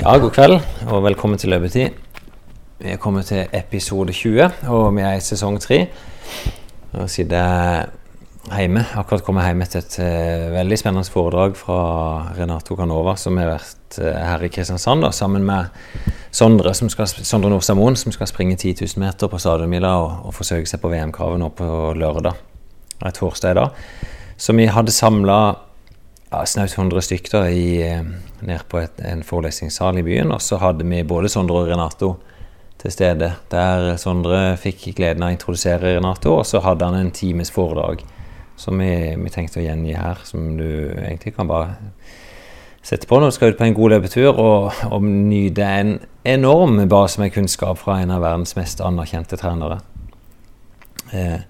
Ja, god kveld og velkommen til Løpetid. Vi er kommet til episode 20, og vi er i sesong 3. Nå sitter jeg hjemme. Akkurat kommet hjem etter et uh, veldig spennende foredrag fra Renato Canova, som har vært uh, her i Kristiansand, da, sammen med Sondre, som Sondre Nordstadmoen, som skal springe 10 000 meter på stadionmila og, og forsøke seg på VM-kravet nå på lørdag. Nei, torsdag i dag. Så vi hadde samla ja, snaut 100 stykker eh, nede på et, en forelesningssal i byen. Og så hadde vi både Sondre og Renato til stede. Der Sondre fikk gleden av å introdusere Renato, og så hadde han en times foredrag som vi, vi tenkte å gjengi her. Som du egentlig kan bare sette på når du skal ut på en god løpetur og, og nyte en enorm base med kunnskap fra en av verdens mest anerkjente trenere. Eh,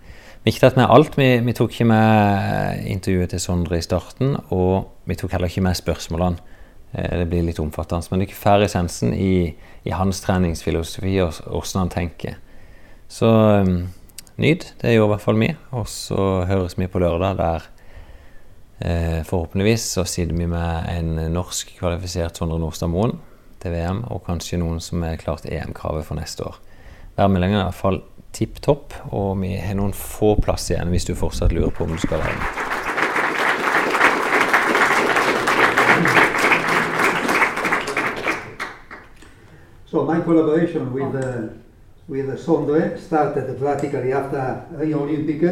vi ikke med alt. Vi, vi, tok ikke med intervjuet til Sondre i starten, og vi tok heller ikke med spørsmålene. Eh, det blir litt omfattende. Men det er ikke færre essensen i, i, hans treningsfilosofi og hvordan han tenker. Så um, nyt. Det gjør i hvert fall vi. Og så høres vi på lørdag, der eh, forhåpentligvis så sitter vi med en norsk kvalifisert Sondre Nordstad Moen til VM, og kanskje noen som er klart EM-kravet for neste år. Værmeldingen er i hvert fall tipp topp, og vi har noen få plass igjen hvis du fortsatt lurer på om du skal være med. So my collaboration with uh, with Sondre started practically after Rio Olympic.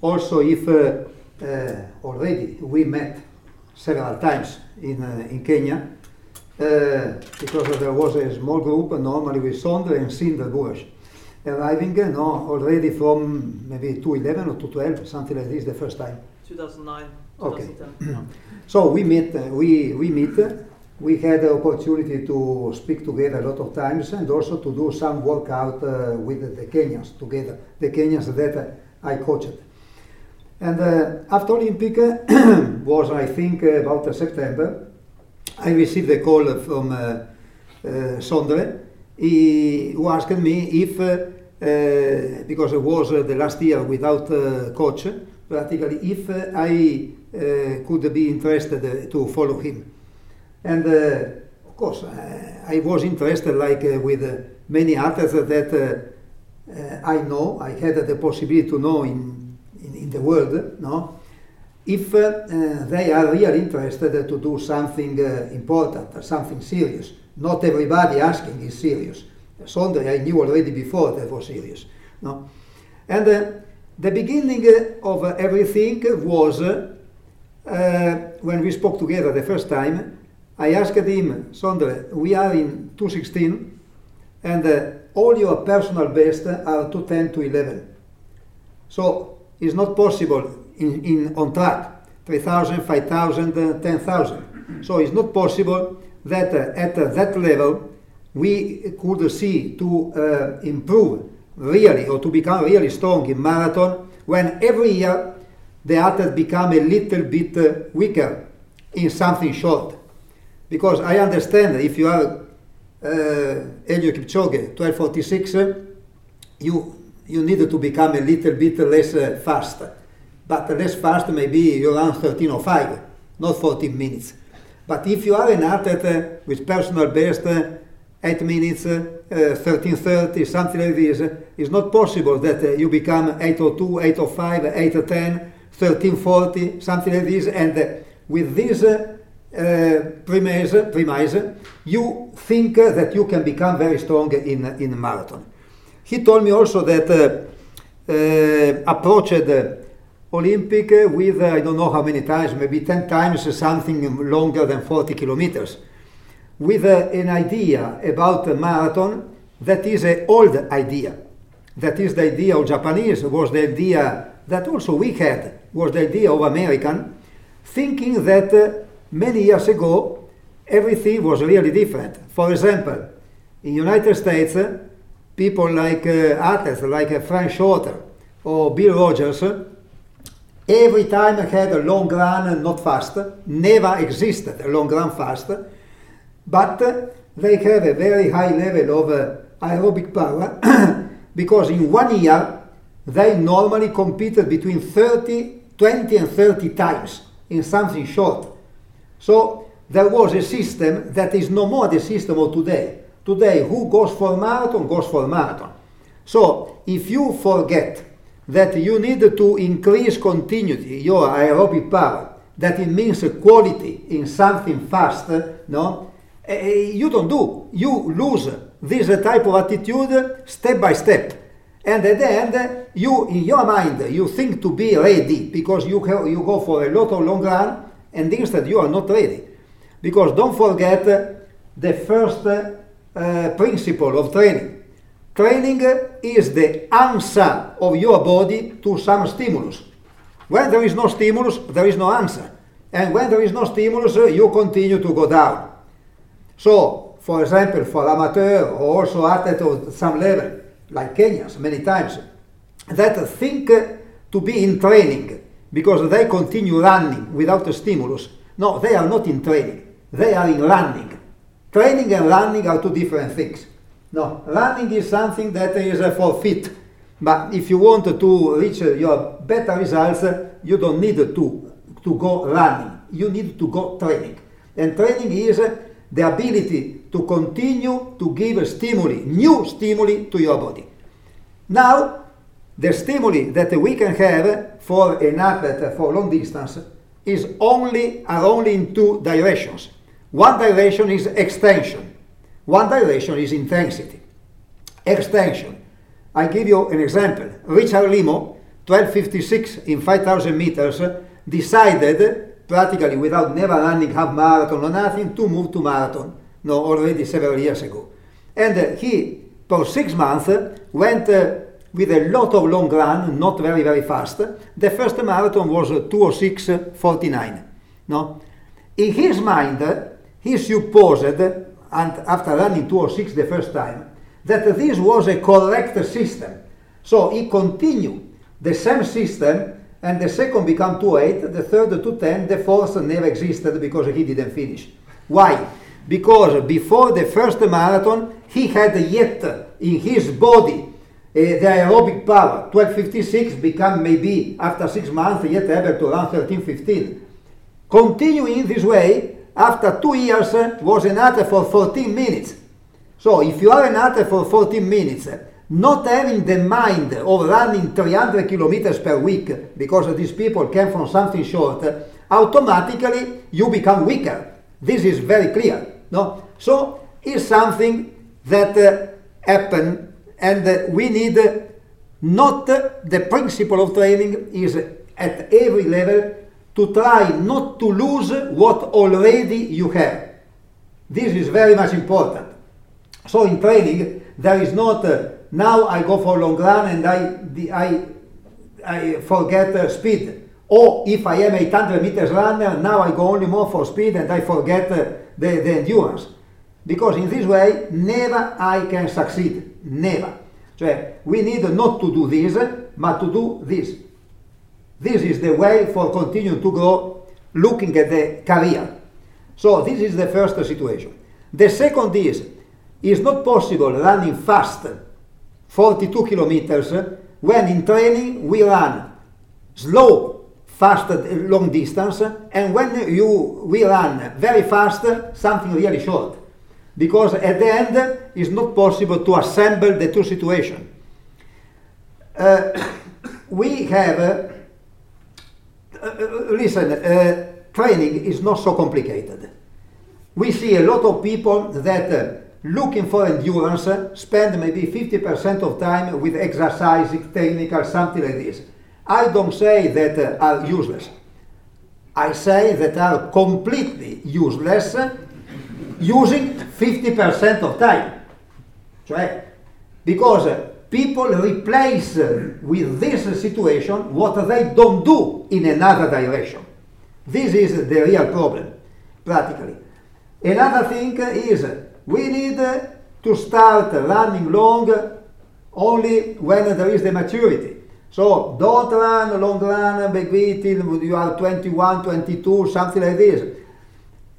Also, if uh, uh, already we met several times in uh, in Kenya, uh, because there was a small group normally with Sondre and Cinder Arriving no, already from maybe 2011 or 2012, something like this, the first time. 2009, Okay. 2010. So we meet, uh, we, we meet, uh, we had the opportunity to speak together a lot of times and also to do some workout uh, with the Kenyans together, the Kenyans that uh, I coached. And uh, after Olympic was, I think, uh, about September, I received a call from uh, uh, Sondre. He who asked me if, uh, uh, because it was uh, the last year without uh, coach, practically, if uh, I uh, could be interested uh, to follow him. And uh, of course, uh, I was interested, like uh, with uh, many others that uh, uh, I know, I had the possibility to know in, in, in the world, no? if uh, uh, they are really interested to do something uh, important, something serious. Not everybody asking is serious. Sondre I knew already before that was serious. No? And uh, the beginning of everything was uh, when we spoke together the first time. I asked him, Sondre, we are in 216 and uh, all your personal best are 210 to 11. So it's not possible in, in on track 3,000, 5,000, uh, 10,000. So it's not possible that at that level we could see to uh, improve really or to become really strong in marathon when every year the athlete become a little bit uh, weaker in something short. Because I understand if you are uh, Eliud Kipchoge 1246, uh, you you need to become a little bit less uh, fast. But less fast maybe you run 1305, not 14 minutes. But if you are an athlete uh, with personal best, 8 minutes, uh, 1330, something like this, it's not possible that uh, you become 802, 805, 810, 1340, something like this. And with this premise, premise, you think that you can become very strong in, in marathon. He told me also that approached Olympic with I don't know how many times, maybe 10 times something longer than 40 kilometers, with an idea about a marathon that is an old idea. That is the idea of Japanese, was the idea that also we had, was the idea of American, thinking that uh, many years ago everything was really different. For example, in United States, uh, people like uh, athletes like uh, Frank Shorter or Bill Rodgers every time had a long run and not fast, never existed a long run fast, but they have a very high level of uh, aerobic power because in one year they normally competed between 30, 20 and 30 times in something short. So there was a system that is no more the system of today. Today, who goes for marathon goes for marathon. So, if you forget that you need to increase continuity, your aerobic power, that it means quality in something fast, no? You don't do. You lose this type of attitude step by step. And at the end, you, in your mind, you think to be ready because you, you go for a lot of long run and instead you are not ready. Because don't forget the first uh, principle of training. Training is the answer of your body to some stimulus. When there is no stimulus, there is no answer. And when there is no stimulus, you continue to go down. So, for example, for amateur or also athlete of some level, like Kenyans many times, that think to be in training because they continue running without a stimulus. No, they are not in training. They are in running. Training and running are two different things. No, running is something that is uh, for fit. But if you want to reach uh, your better results, you don't need to, to go running. You need to go training. And training is uh, the ability to continue to give stimuli, new stimuli to your body. Now, the stimuli that we can have for an athlete for long distance is only are only in two directions. One direction is extension. One direction is intensity. Extension. I give you an example. Richard Limo, 1256 in 5000 meters, decided practically without never running half marathon or nothing to move to marathon. No, already several years ago. And uh, he, for six months, went uh, with a lot of long run, not very, very fast. The first marathon was 206.49. No? In his mind, he supposed, and after running 206 the first time, that this was a correct system. So he continued the same system, and the second became 208, the third 210, the fourth never existed because he didn't finish. Why? Because before the first marathon, he had yet in his body uh, the aerobic power, 1256, become maybe after six months yet able to run 1315. Continuing this way, after two years, was an athlete for 14 minutes. So if you are an athlete for 14 minutes, not having the mind of running 300 kilometers per week, because these people came from something short, automatically you become weaker. This is very clear. No? So it's something that uh, happened and uh, we need uh, not the principle of training is at every level to try not to lose what already you have. This is very much important. So in training, there is not uh, now I go for long run and I, I, I forget uh, speed. Or if I am 800 meters runner, now I go only more for speed and I forget uh, the, the endurance. Because in this way, never I can succeed. Never. So we need not to do this, but to do this. This is the way for continuing to grow, looking at the career. So this is the first situation. The second is, it's not possible running fast, 42 kilometers, when in training we run slow, fast, long distance, and when you we run very fast, something really short because at the end it's not possible to assemble the two situations. Uh, we have, uh, uh, listen, uh, training is not so complicated. We see a lot of people that uh, looking for endurance spend maybe 50% of time with exercising, technical, something like this. I don't say that are useless. I say that are completely useless using 50% of time. Cioè, because people replace with this situation what they don't do in another direction. This is the real problem, practically. Another thing is we need uh, to start running long only when there is the maturity. So don't run long run maybe till you are 21, 22, something like this.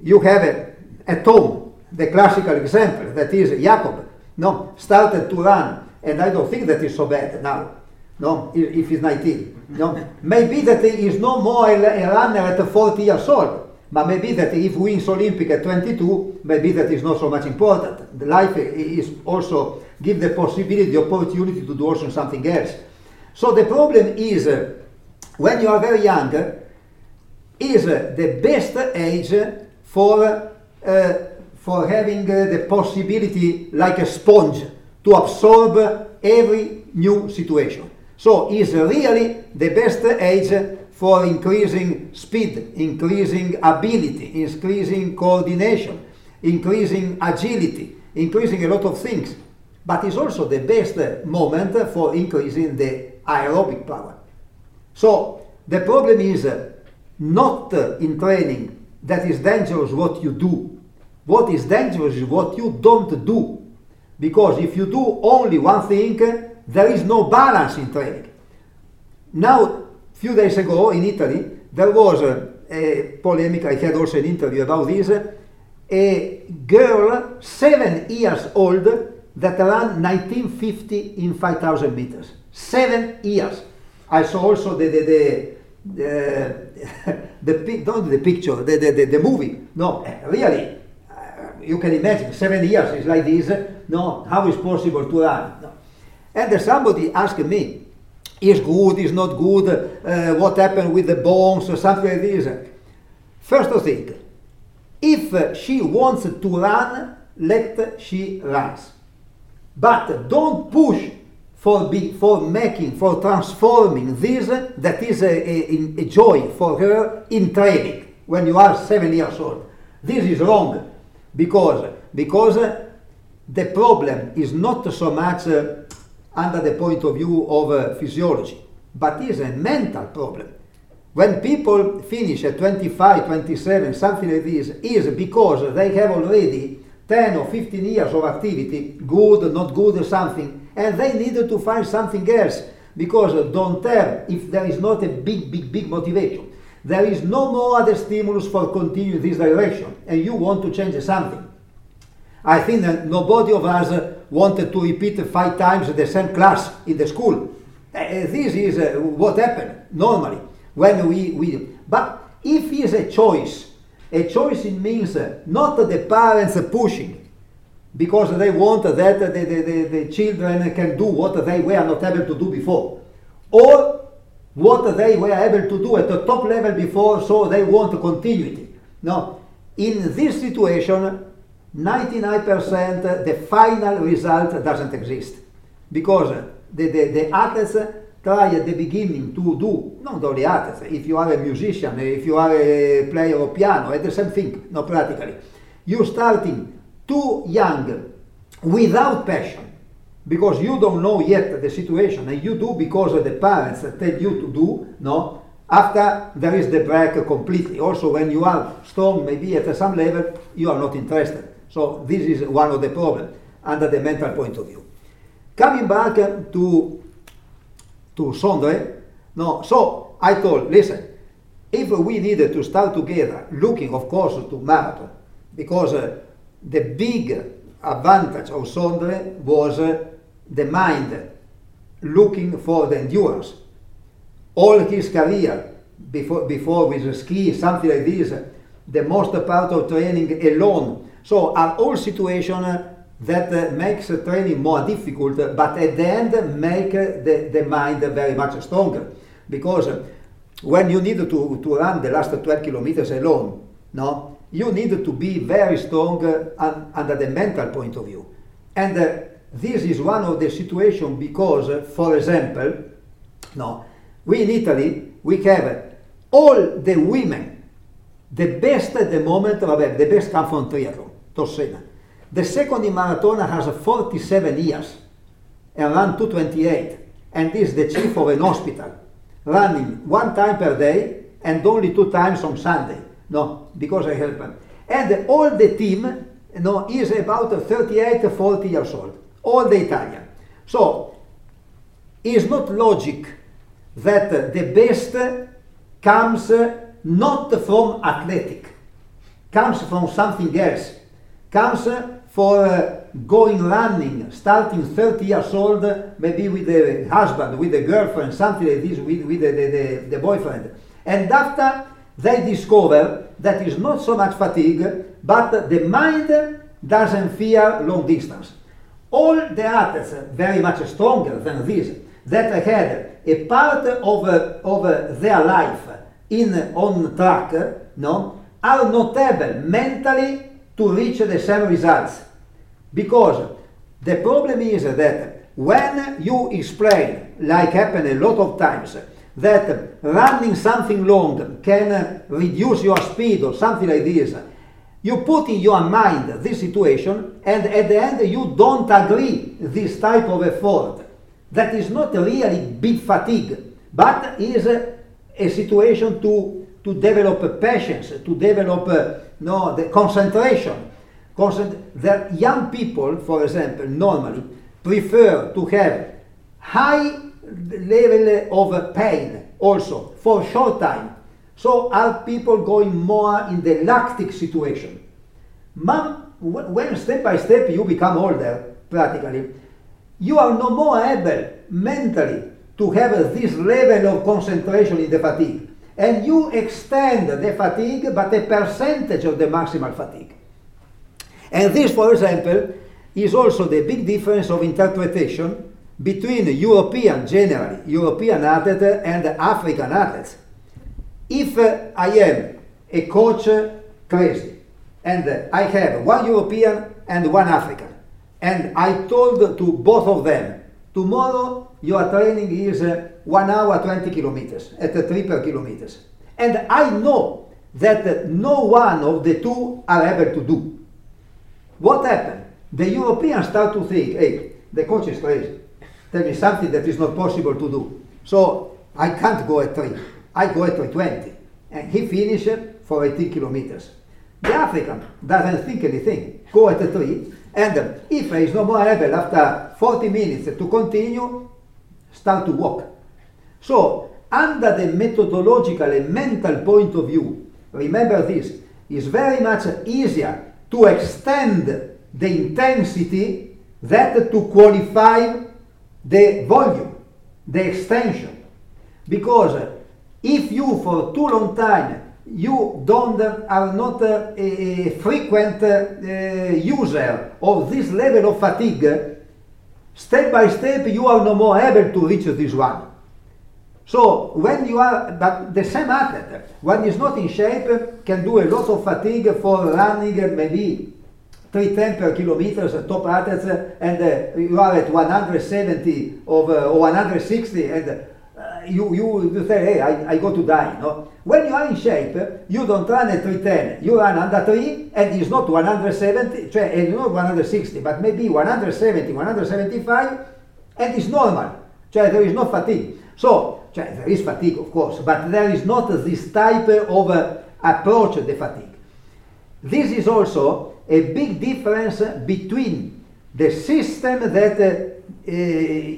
You have it at home, the classical example, that is Jacob, no, started to run, and I don't think that is so bad now, no, if he's 19. No, maybe that he is no more a runner at 40 years old, But maybe that if wins Olympic at 22, maybe that is not so much important. Life is also give the possibility, the opportunity to do also something else. So the problem is uh, when you are very young, is uh, the best age for uh, for having uh, the possibility, like a sponge, to absorb every new situation. So is really the best age for increasing speed, increasing ability, increasing coordination, increasing agility, increasing a lot of things. But it's also the best moment for increasing the aerobic power. So the problem is uh, not uh, in training that is dangerous what you do. What is dangerous is what you don't do. Because if you do only one thing, uh, there is no balance in training. Now, few days ago in Italy, there was a, a polemic, I had also an interview about this, a girl, seven years old, that ran 1950 in 5,000 meters. Seven years. I saw also the, the, the the, the, not the picture, the, the, the, the movie. No, really, uh, you can imagine, seven years is like this. No, how is possible to run? No. And somebody asked me, is good, is not good, uh, what happened with the bones, or something like this. First thing, if she wants to run, let she runs. But don't push for, be, for making, for transforming this, that is a, a, a joy for her in training when you are seven years old. This is wrong because, because the problem is not so much uh, under the point of view of uh, physiology, but is a mental problem. When people finish at 25, 27, something like this, is because they have already 10 or 15 years of activity, good, not good, or something, and they needed to find something else because don't tell if there is not a big, big, big motivation. There is no more other stimulus for continuing this direction, and you want to change something. I think that nobody of us wanted to repeat five times the same class in the school. Uh, this is uh, what happened normally when we, we. But if it's a choice, a choice it means not the parents pushing, because they want that the, the, the, the, children can do what they were not able to do before. Or what they were able to do at the top level before, so they want continuity. No, in this situation, 99% the final result doesn't exist because the, the, the athletes try at the beginning to do, not only athletes, if you are a musician, if you are a player of piano, it's the same thing, no practically. You're starting too young without passion because you don't know yet the situation and you do because the parents tell you to do, no? After there is the break completely. Also, when you are strong, maybe at some level, you are not interested. So this is one of the problems under the mental point of view. Coming back to to Sondre, no. So I told, listen, if we needed to start together, looking of course to marathon, because uh, the big advantage of Sondre was uh, the mind looking for the endurance. All his career, before, before with ski, something like this, the most part of training alone. So are all situations that uh, makes training more difficult, but at the end make the, the mind very much stronger. Because when you need to, to run the last 12 kilometers alone, no, you need to be very strong uh, under the mental point of view. And uh, this is one of the situations because, uh, for example, no, we in Italy, we have all the women, the best at the moment, the best come from triathlon, Tossena. The second in Maratona has 47 years and run 228 and is the chief of an hospital, running one time per day and only two times on Sunday. No, because I help him. And all the team no, is about 38, 40 years old, all the Italian. So, it's not logic that the best comes not from athletic, comes from something else, comes for uh, going running, starting 30 years old, maybe with the husband, with the girlfriend, something like this, with, with the, the, the, the boyfriend. And after they discover that is not so much fatigue, but the mind doesn't fear long distance. All the athletes, very much stronger than this, that had a part of, of their life in on track, no, are not able mentally to reach the same results. Because the problem is that when you explain, like happened a lot of times, that running something long can reduce your speed or something like this, you put in your mind this situation and at the end you don't agree this type of effort that is not really big fatigue but is a, a situation to, to develop patience to develop uh, no, the concentration Concent- that young people for example normally prefer to have high level of pain also for short time so are people going more in the lactic situation? Mom, when step by step you become older, practically, you are no more able mentally to have this level of concentration in the fatigue. And you extend the fatigue, but a percentage of the maximal fatigue. And this, for example, is also the big difference of interpretation between European, generally, European athletes and African athletes. If uh, I am a coach uh, crazy and uh, I have one European and one African, and I told to both of them, tomorrow your training is uh, 1 hour 20 kilometers at uh, 3 per kilometers. And I know that uh, no one of the two are able to do. What happened? The Europeans start to think, hey, the coach is crazy. Tell me something that is not possible to do. So I can't go at 3. I go at 20, and he finished for 18 kilometers. The African doesn't think anything, go at 3, and if he is no more able after 40 minutes to continue, start to walk. So, under the methodological and mental point of view, remember this, it's very much easier to extend the intensity than to qualify the volume, the extension. Because if you for too long time you don't uh, are not uh, a, frequent uh, user of this level of fatigue, step by step you are no more able to reach this one. So when you are, but the same athlete, when he's not in shape, can do a lot of fatigue for running maybe 310 per kilometers top athletes, and you are at 170 of, or 160, and you, you, you say, hey, I, I go to die. No? When you are in shape, you don't run at 310, you run under 3, and it's not 170, cioè it's not 160, but maybe 170, 175, and it's normal. There is no fatigue. So, there is fatigue, of course, but there is not this type of uh, approach to the fatigue. This is also a big difference between the system that uh, uh,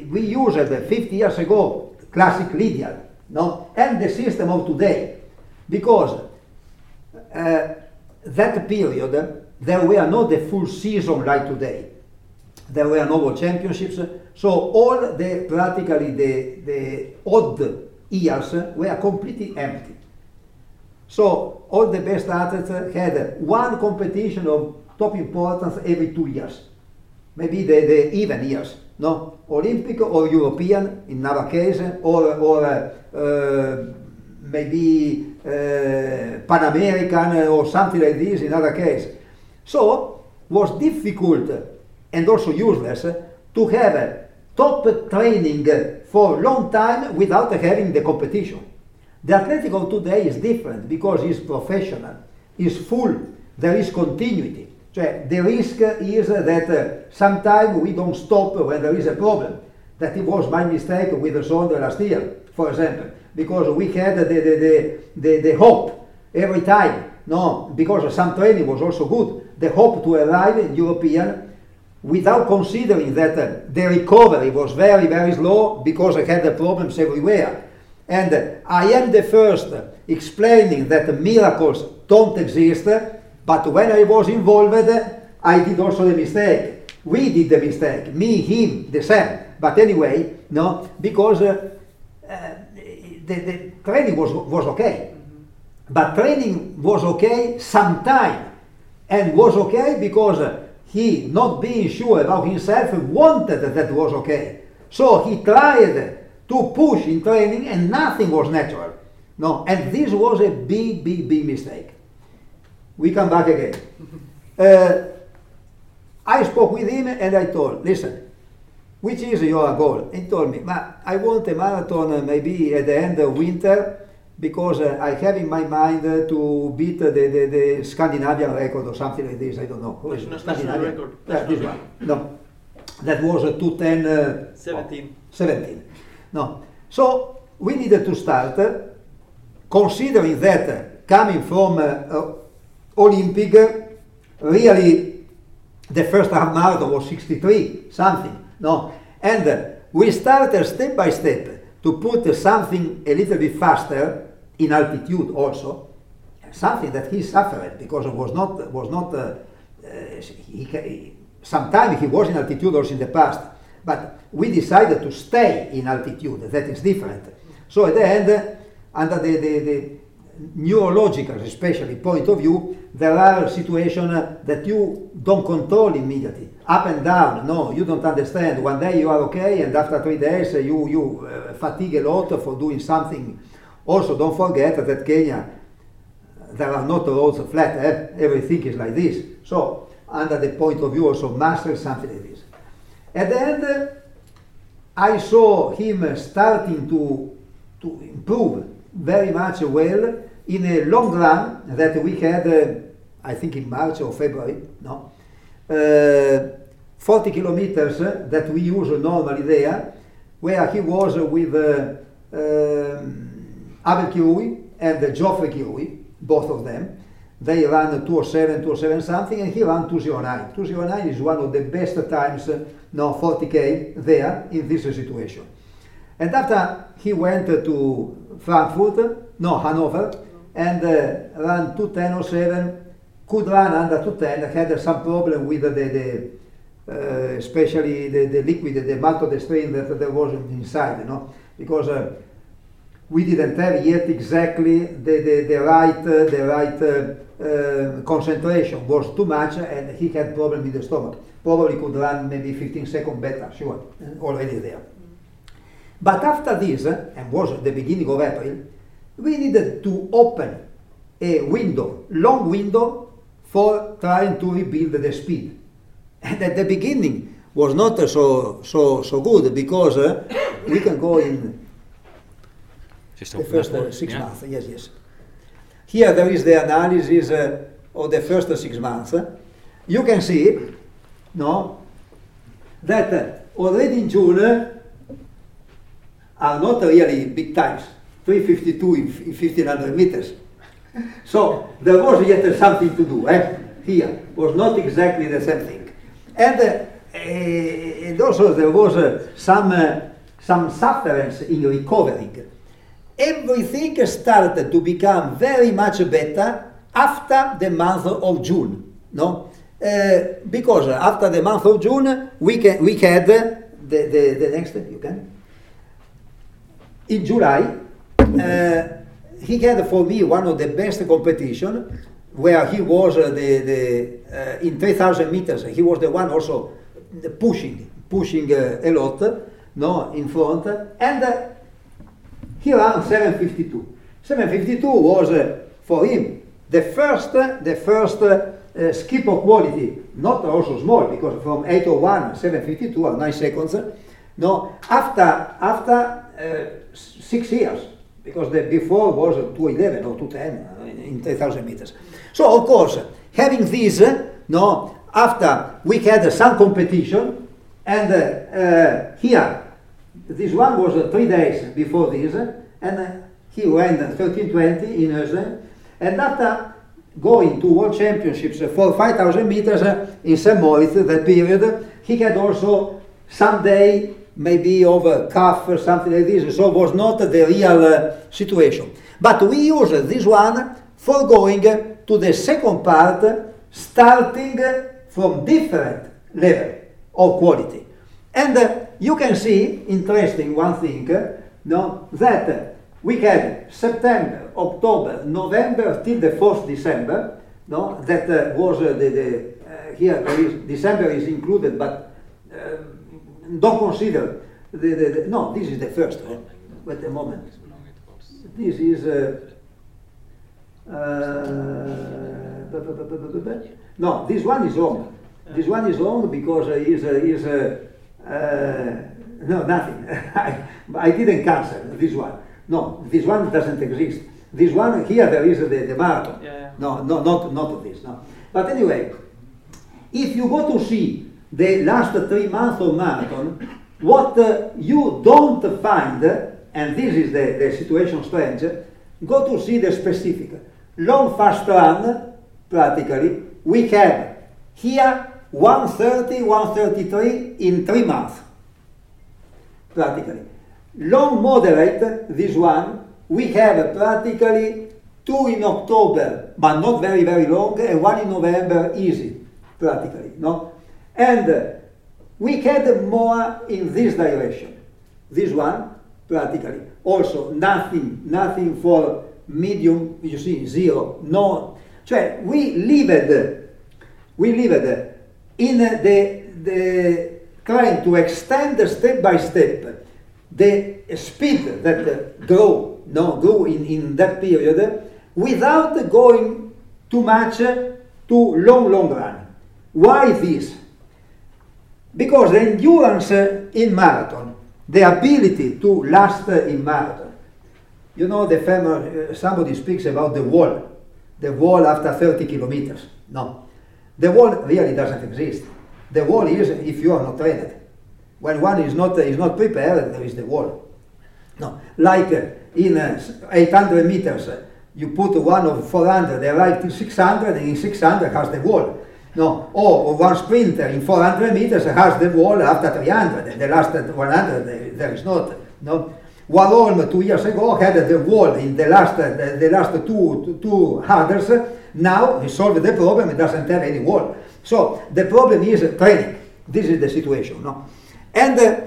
we used 50 years ago classic Lydiard, no? and the system of today. Because uh, that period, there were not the full season like today. There were no world championships, so all the practically the, the odd years were completely empty. So all the best athletes had one competition of top importance every two years, maybe the, the even years no? Olympic or European in our case, or, or uh, maybe uh, Pan American or something like this in other case. So was difficult and also useless to have top training for a long time without having the competition. The athletic of today is different because it's professional, it's full, there is continuity. Cioè, the risk is that uh, sometimes we don't stop when there is a problem. That it was my mistake with the Sondre last year, for example, because we had the, the, the, the, the hope every time, no, because some training was also good, the hope to arrive in European without considering that uh, the recovery was very, very slow because I had the problems everywhere. And uh, I am the first explaining that miracles don't exist but when I was involved, I did also the mistake. We did the mistake. Me, him, the same. But anyway, no, because uh, uh, the, the, training was, was okay. but training was okay sometime, and was okay because he, not being sure about himself, wanted that was okay. So he tried to push in training, and nothing was natural. No, and this was a big, big, big mistake. We come back again. Uh, I spoke with him and I told, listen, which is your goal? He told me, I want a marathon uh, maybe at the end of winter because uh, I have in my mind uh, to beat the, the, the, Scandinavian record or something like this. I don't know. Who is national record. Yeah, this one. No, that was uh, 210. Uh, 17. 17. No. So we needed to start, uh, considering that coming from uh, Olympic, really the first half marathon was 63 something. No, and we started step by step to put something a little bit faster in altitude also, something that he suffered because it was not was not. Uh, uh, he, sometimes he was in altitude also in the past, but we decided to stay in altitude. That is different. So at the end, under the, the, the neurological, especially point of view, there are situations that you don't control immediately, up and down. No, you don't understand. One day you are okay, and after three days you you uh, fatigue a lot for doing something also, don't forget that Kenya, there are not roads flat, eh? everything is like this. So, under the point of view also master something like this. At the end, I saw him starting to, to improve very much well in a long run that we had, uh, I think in March or February, no? Uh, 40 kilometers that we use normally there, where he was with uh, um, Abel Kirui and Geoffrey Kirui, both of them, they ran 207, 207 something, and he ran 209. 209 is one of the best times, uh, no, 40k there in this situation. And after he went to Frankfurt, no, Hanover, and uh, ran 210.07, could run under 210, had some problem with the, the uh, especially the, the liquid, the maltodextrin that there was inside, you know, because uh, we didn't have yet exactly the, the, the right, uh, the right uh, uh, concentration was too much and he had problem with the stomach. Probably could run maybe 15 seconds better, sure, already there. But after this, and was the beginning of April, we needed to open a window, long window, for trying to rebuild the speed. And at the beginning was not so so so good because uh, we can go in just the first uh, six yeah. months. Yes, yes. Here there is the analysis uh, of the first six months. You can see, no, that uh, already in June uh, are not really big times, 352 in, in 1500 meters. so there was yet something to do. Eh? Here was not exactly the same thing, and, uh, and also there was uh, some some sufferance in recovering everything started to become very much better after the month of June. No? Uh, because after the month of June, we, can, we had the, the, the next, you can? In July, uh, he had for me one of the best competition where he was uh, the, the uh, in 3000 meters, he was the one also pushing, pushing uh, a lot, no, in front, and uh, he ran 752. 752 was uh, for him the first, the first skip of quality, not also small, because from 801, 752 are 9 seconds. No, after, after uh, six years, because the before was 211 or 210 in 3000 meters. So, of course, having this, no, after we had some competition, and uh, here this one was uh, three days before this, and uh, he went 1320 in Oslo. And after going to World Championships for 5,000 meters uh, in St. Moritz, that period, he had also someday maybe over calf or something like this, so it was not the real uh, situation. But we use this one for going to the second part, starting from different level of quality. And uh, you can see, interesting one thing, uh, no, that we had September, October, November till the 4th December. No, that uh, was uh, the, the uh, here is, December is included, but um, don't consider the, the, the, no. This is the first. Uh, wait a moment. This is. Uh, uh, no, this one is long. This one is long because uh, is is no nothing. I, I didn't cancel this one. No, this one doesn't exist. This one here there is the, the marathon. Yeah, yeah. No, no, not not this. No. But anyway, if you go to see the last three months of marathon, what uh, you don't find, and this is the, the situation strange, go to see the specific. Long fast run, practically, we have here 130, 133 in three months, practically. Long moderate, this one, we have practically two in October, but not very, very long, and one in November, easy, practically, no? And we had more in this direction. This one, practically. Also, nothing, nothing for medium, you see, zero, no. Cioè, we lived, we lived in the, the trying to extend step by step the speed that grew, no, grew in, in that period without going too much to long, long run. Why this? Because the endurance in marathon, the ability to last in marathon, you know, the famous, uh, somebody speaks about the wall, the wall after 30 kilometers. No, the wall really doesn't exist. The wall is if you are not trained. When one is not, is not prepared, there is the wall. No, like uh, in uh, 800 meters, you put one of 400, they arrive to 600, and in 600 has the wall. No, or one sprinter in 400 meters has the wall after 300, and the last 100 there is not. No, Warholm two years ago had the wall in the last the, the last two two hurdles. Now he solved the problem; it doesn't have any wall. So the problem is training. This is the situation. No, and uh,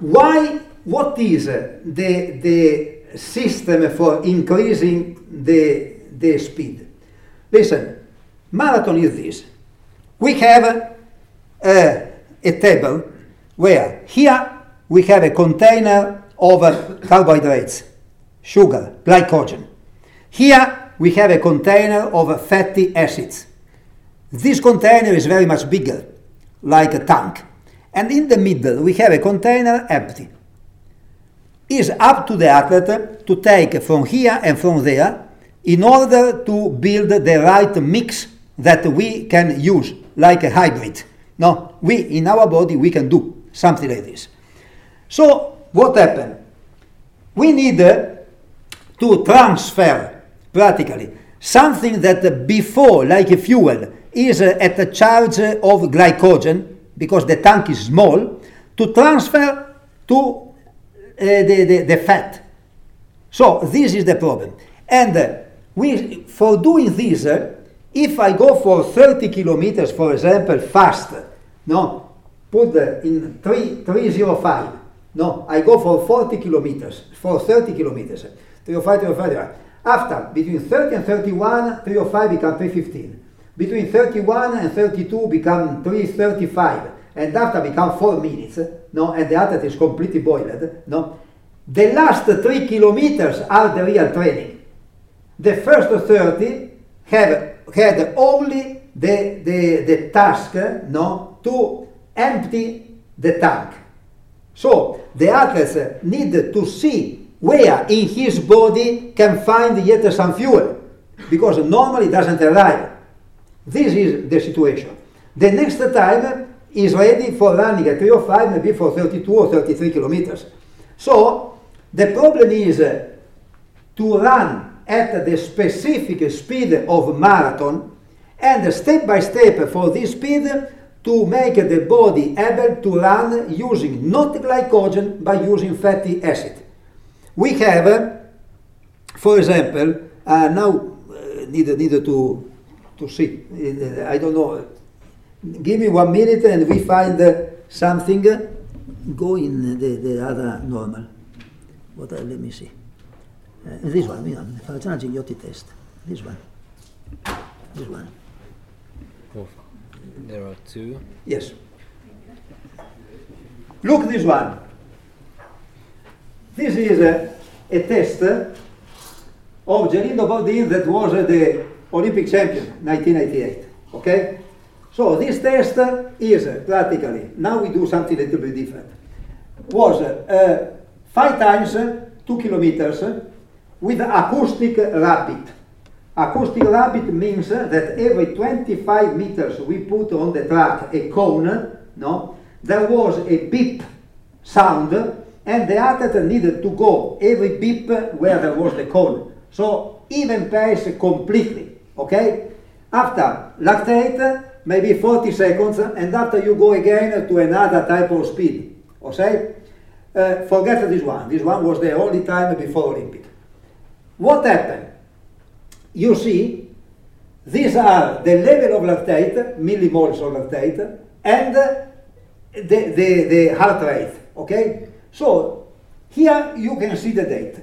why? What is the the system for increasing the the speed? Listen, marathon is this. We have uh, a table where here we have a container of uh, carbohydrates, sugar, glycogen. Here we have a container of fatty acids. This container is very much bigger, like a tank. And in the middle we have a container empty. It's up to the athlete to take from here and from there in order to build the right mix that we can use, like a hybrid. No, we in our body we can do something like this. So what happened? We need uh, to transfer practically something that before, like a fuel, is uh, at a charge of glycogen because the tank is small, to transfer to uh, the, the, the, fat. So this is the problem. And uh, we, for doing this, uh, if I go for 30 kilometers, for example, fast, no, put in 3, 305, no, I go for 40 kilometers, for 30 kilometers. 305, 305, After, between 30 and 31, 305 become 315. Between 31 and 32 become 335. And after become 4 minutes, no, and the athlete is completely boiled, no. The last 3 kilometers are the real training. The first 30 have had only the, the, the task, no, to empty the tank. So the athletes need to see where in his body can find yet some fuel, because normally it doesn't arrive. This is the situation. The next time is ready for running at 305, maybe for 32 or 33 kilometers. So the problem is uh, to run at the specific speed of marathon and step by step for this speed to make the body able to run using not glycogen but using fatty acid. We have, for example, uh, now uh, need, need to, to see, uh, I don't know, give me one minute and we find something, go in the, the other normal. what uh, let me see. Uh, this one, yeah, facciamo gli occhi test. This one. This one. Oh, there are two. Yes. Look this one. This is a, a test of Gelindo Bordin that was the Olympic champion 1988. Okay? So this test is practically, now we do something a little bit different. Was uh, five times two kilometers with acoustic rabbit. Acoustic rabbit means that every 25 meters we put on the track a cone, no? There was a beep sound and the athlete needed to go every beep where there was the cone. So even pace completely, okay? After lactate, maybe 40 seconds, and after you go again to another type of speed, okay? Uh, forget this one. This one was the only time before Olympic. What happened? You see, these are the level of lactate, millimoles of lactate, and the, the, the heart rate, okay? So, here you can see the date.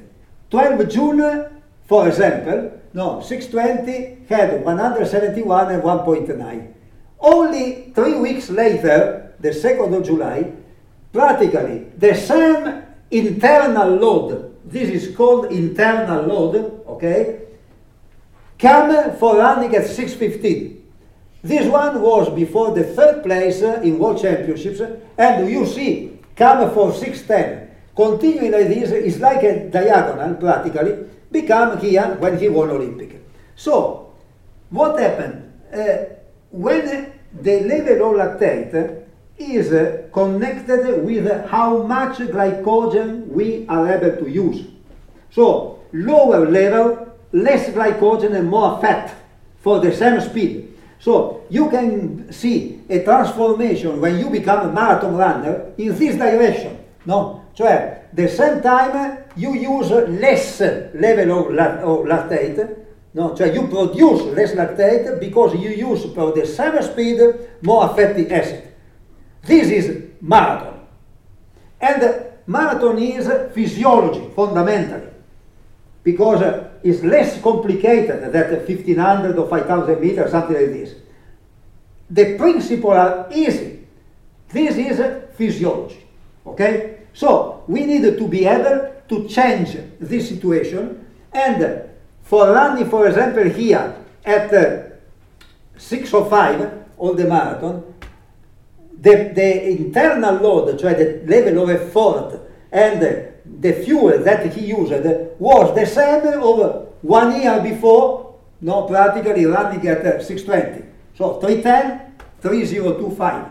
12 June, for example, no, 620 had 171 and 1.9. Only three weeks later, the 2nd of July, practically the same internal load, this is called internal load, okay, came for running at 6.15. This one was before the third place in World Championships, and you see, come for 6.10. Continuing like this is like a diagonal, practically, become here when he won Olympic. So, what happened? Uh, when the level of lactate is uh, connected with how much glycogen we are able to use. So, lower level, less glycogen and more fat for the same speed. So, you can see a transformation when you become a marathon runner in this direction. No? Cioè, the same time you use less level of, lactate, no? cioè you produce less lactate because you use for the same speed more fatty acid. This is marathon. And marathon is physiology, fundamentally, because it's less complicated than 1500 or 5000 meters, something like this. The principle are easy. This is physiology. Okay? So we need to be able to change this situation and for running, for example, here at uh, 605 on the marathon, the, the internal load, cioè the level of effort and the fuel that he used was the same of one year before, no, practically running at 620. So 310, 3025,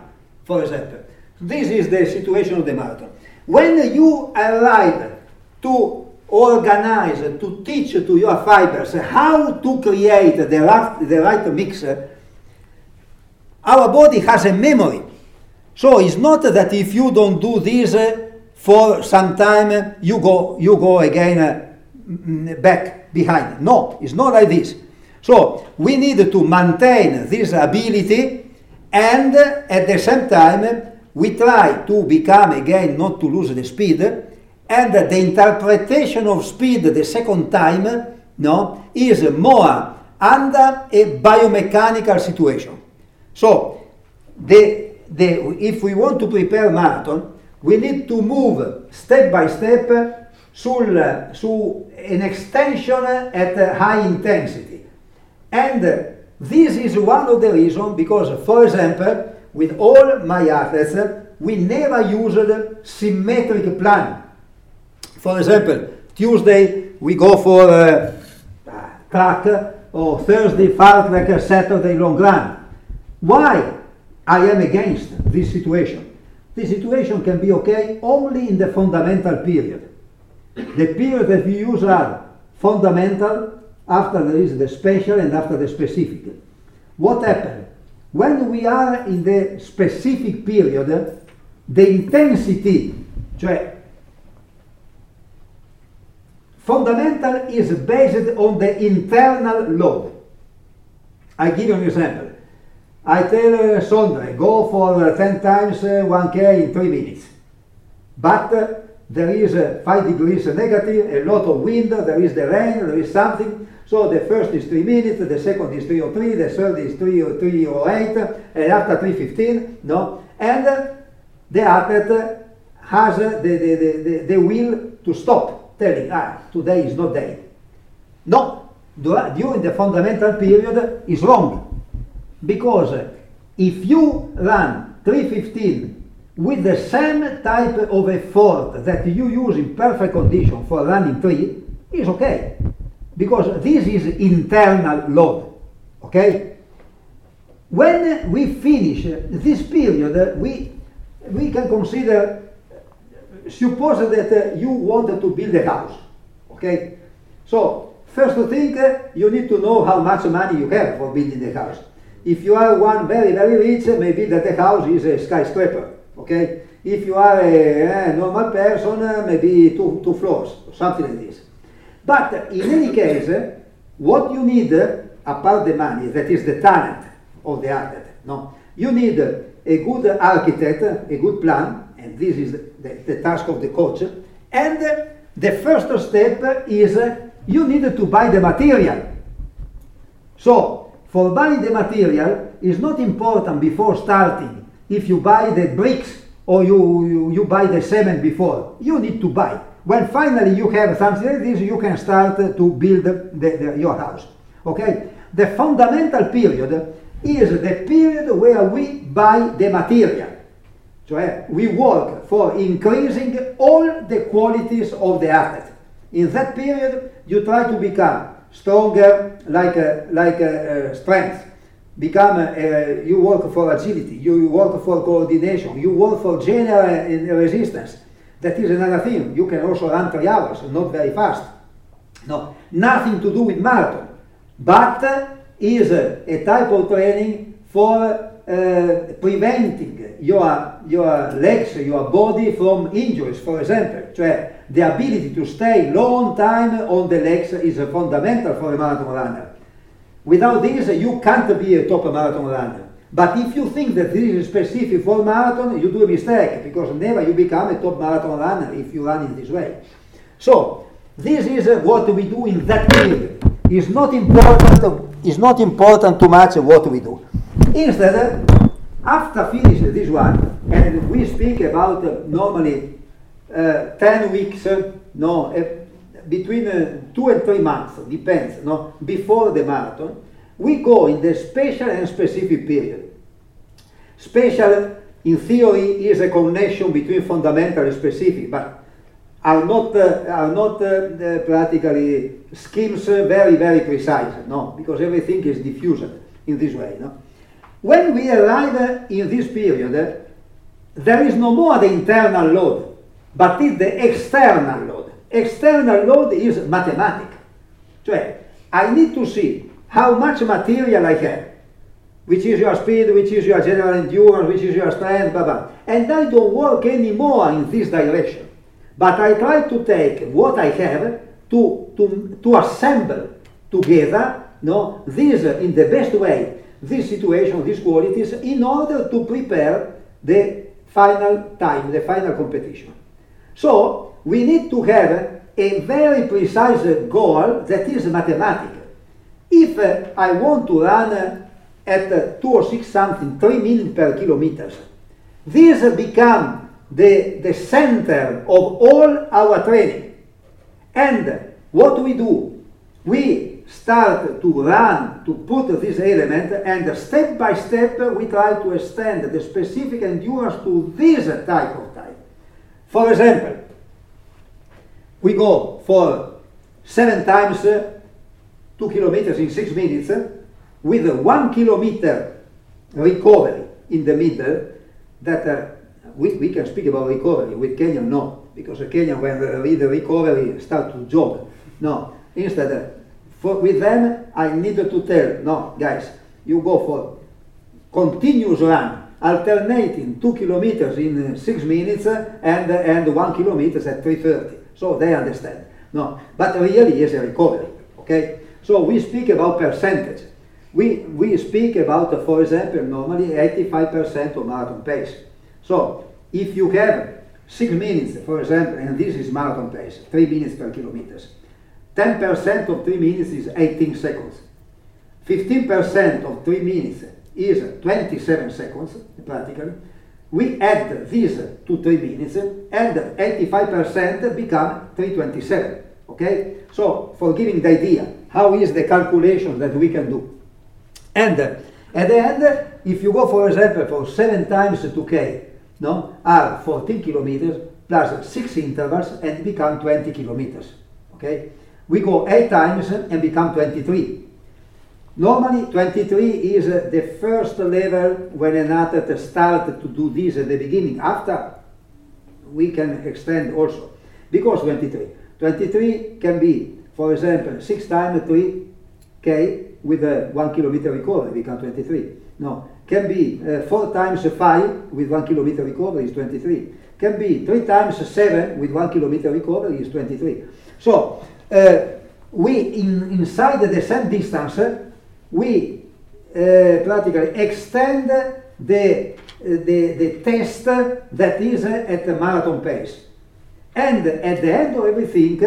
for example. This is the situation of the marathon. When you arrive to organize, to teach to your fibers how to create the right, the right mix, our body has a memory. So it's not that if you don't do this eh, for some time, eh, you go, you go again eh, back behind. No, it's not like this. So we need to maintain this ability and at the same time we try to become again not to lose the speed and the interpretation of speed the second time no is more under a biomechanical situation so the, the, if we want to prepare marathon we need to move step by step sul, su an extension at high intensity and this is one of the reasons because for example with all my athletes, we never used symmetric plan. For example, Tuesday we go for a track, or Thursday fast track, Saturday long run. Why I am against this situation? This situation can be okay only in the fundamental period. The period that we use are fundamental, after there is the special and after the specific. What happened? When we are in the specific period, the intensity, cioè fundamental is based on the internal load. I give you an example. I tell uh, Sondre, go for uh, 10 times uh, 1K in 3 minutes. But uh, there is uh, 5 degrees negative, a lot of wind, there is the rain, there is something. So the first is 3 minutes, the second is 303, the third is 3, 308, and after 315, no? And uh, the athlete has the, the, the, the, the will to stop, telling, ah, today is not day. No, during the fundamental period is wrong. Because if you run 315 with the same type of effort that you use in perfect condition for running 3, is okay. Because this is internal load. Okay? When we finish this period, we, we can consider, suppose that you wanted to build a house. Okay? So, first thing, you need to know how much money you have for building the house. If you are one very, very rich, maybe that the house is a skyscraper. Okay? If you are a, a normal person, eh, maybe two, two floors, or something like this. But in any case, eh, what you need, apart the money, that is the talent of the architect, no? You need a good architect, a good plan, and this is the, the task of the coach. And the first step is you need to buy the material. So, for buying the material is not important before starting if you buy the bricks or you, you, you, buy the cement before. You need to buy. When finally you have something like this, you can start to build the, the, your house. Okay? The fundamental period is the period where we buy the material. So we work for increasing all the qualities of the asset. In that period, you try to become stronger, like a, like a, a strength. Become uh, you work for agility you work for coordination you work for general resistance. That is another thing. You can also run three hours not very fast. No nothing to do with marathon but uh, is a, a type of training for uh, preventing your, your legs, your body from injuries, for example. Cioè, the ability to stay long time on the legs is fundamental for a marathon runner. Without this, you can't be a top marathon runner. But if you think that this is specific for marathon, you do a mistake because never you become a top marathon runner if you run in this way. So, this is uh, what we do in that period. It's not important. It's not important too much what we do. Instead, after finishing this one, and we speak about normally uh, 10 weeks, no, between uh, two and three months, depends, no, before the marathon, we go in the special and specific period. Special, in theory, is a connection between fundamental and specific, but are not, uh, are not uh, practically schemes very, very precise, no, because everything is diffused in this way, no. When we arrive in this period, there is no more the internal load, but it's the external load. External load is mathematical. Cioè, I need to see how much material I have, which is your speed, which is your general endurance, which is your strength, blah, blah. And I don't work anymore in this direction. But I try to take what I have to, to, to assemble together no, this in the best way, this situation, these qualities, in order to prepare the final time, the final competition. So we need to have a very precise goal that is mathematical. If uh, I want to run uh, at uh, 2 or 6 something, 3 minutes per kilometers, this become the, the center of all our training. And what we do, we start to run, to put this element, and step by step we try to extend the specific endurance to this type of time. For example, we go for seven times uh, two kilometers in six minutes uh, with one kilometer recovery in the middle that uh, we, we can speak about recovery with Kenyan no because Kenyan when with the recovery start to jog no instead for, with them I needed to tell no guys you go for continuous run alternating two kilometers in uh, six minutes uh, and and one kilometers at 330 so they understand. No, but really is a recovery. Okay, so we speak about percentage. We we speak about, for example, normally 85% of marathon pace. So if you have 6 minutes, for example, and this is marathon pace, 3 minutes per kilometers. 10% of 3 minutes is 18 seconds. 15% of 3 minutes is 27 seconds, practically. We add this to 3 minutes, and 85% become 327. Okay? So, for giving the idea, how is the calculation that we can do? And uh, at the end, if you go, for example, for 7 times 2k, no, are 14 kilometers plus 6 intervals and become 20 kilometers. Okay? We go 8 times and become 23. Normally, 23 is uh, the first level when an athlete starts to do this at the beginning. After, we can extend also. Because 23. 23 can be, for example, 6 times 3k with a 1 kilometer recovery, become 23. No, can be uh, 4 times 5 with 1 kilometer recovery is 23. Can be 3 times 7 with 1 kilometer recovery is 23. So, Uh, we, in, inside the same distance, uh, we uh, practically extend the, uh, the, the test that is at the marathon pace. And at the end of everything,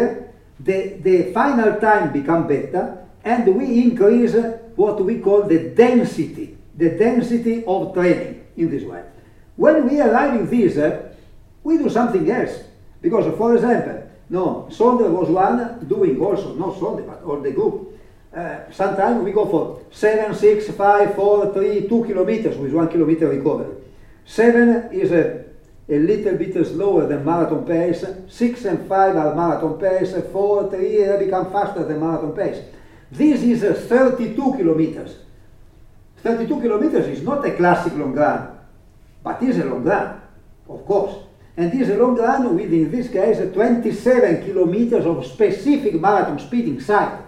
the, the final time become better, and we increase what we call the density, the density of training in this way. When we arrive in this, we do something else. Because, for example, no, Sondre was one doing also, not Sondre, but all the group, uh, sometimes we go for 7, 6, 5, 4, 3, 2 kilometers with 1 kilometer recovery. 7 is a, a little bit slower than marathon pace, 6 and 5 are marathon pace, 4, 3 they become faster than marathon pace. This is uh, 32 kilometers. 32 kilometers is not a classic long run, but is a long run, of course. And this long run with, in this case, 27 kilometers of specific marathon speed inside.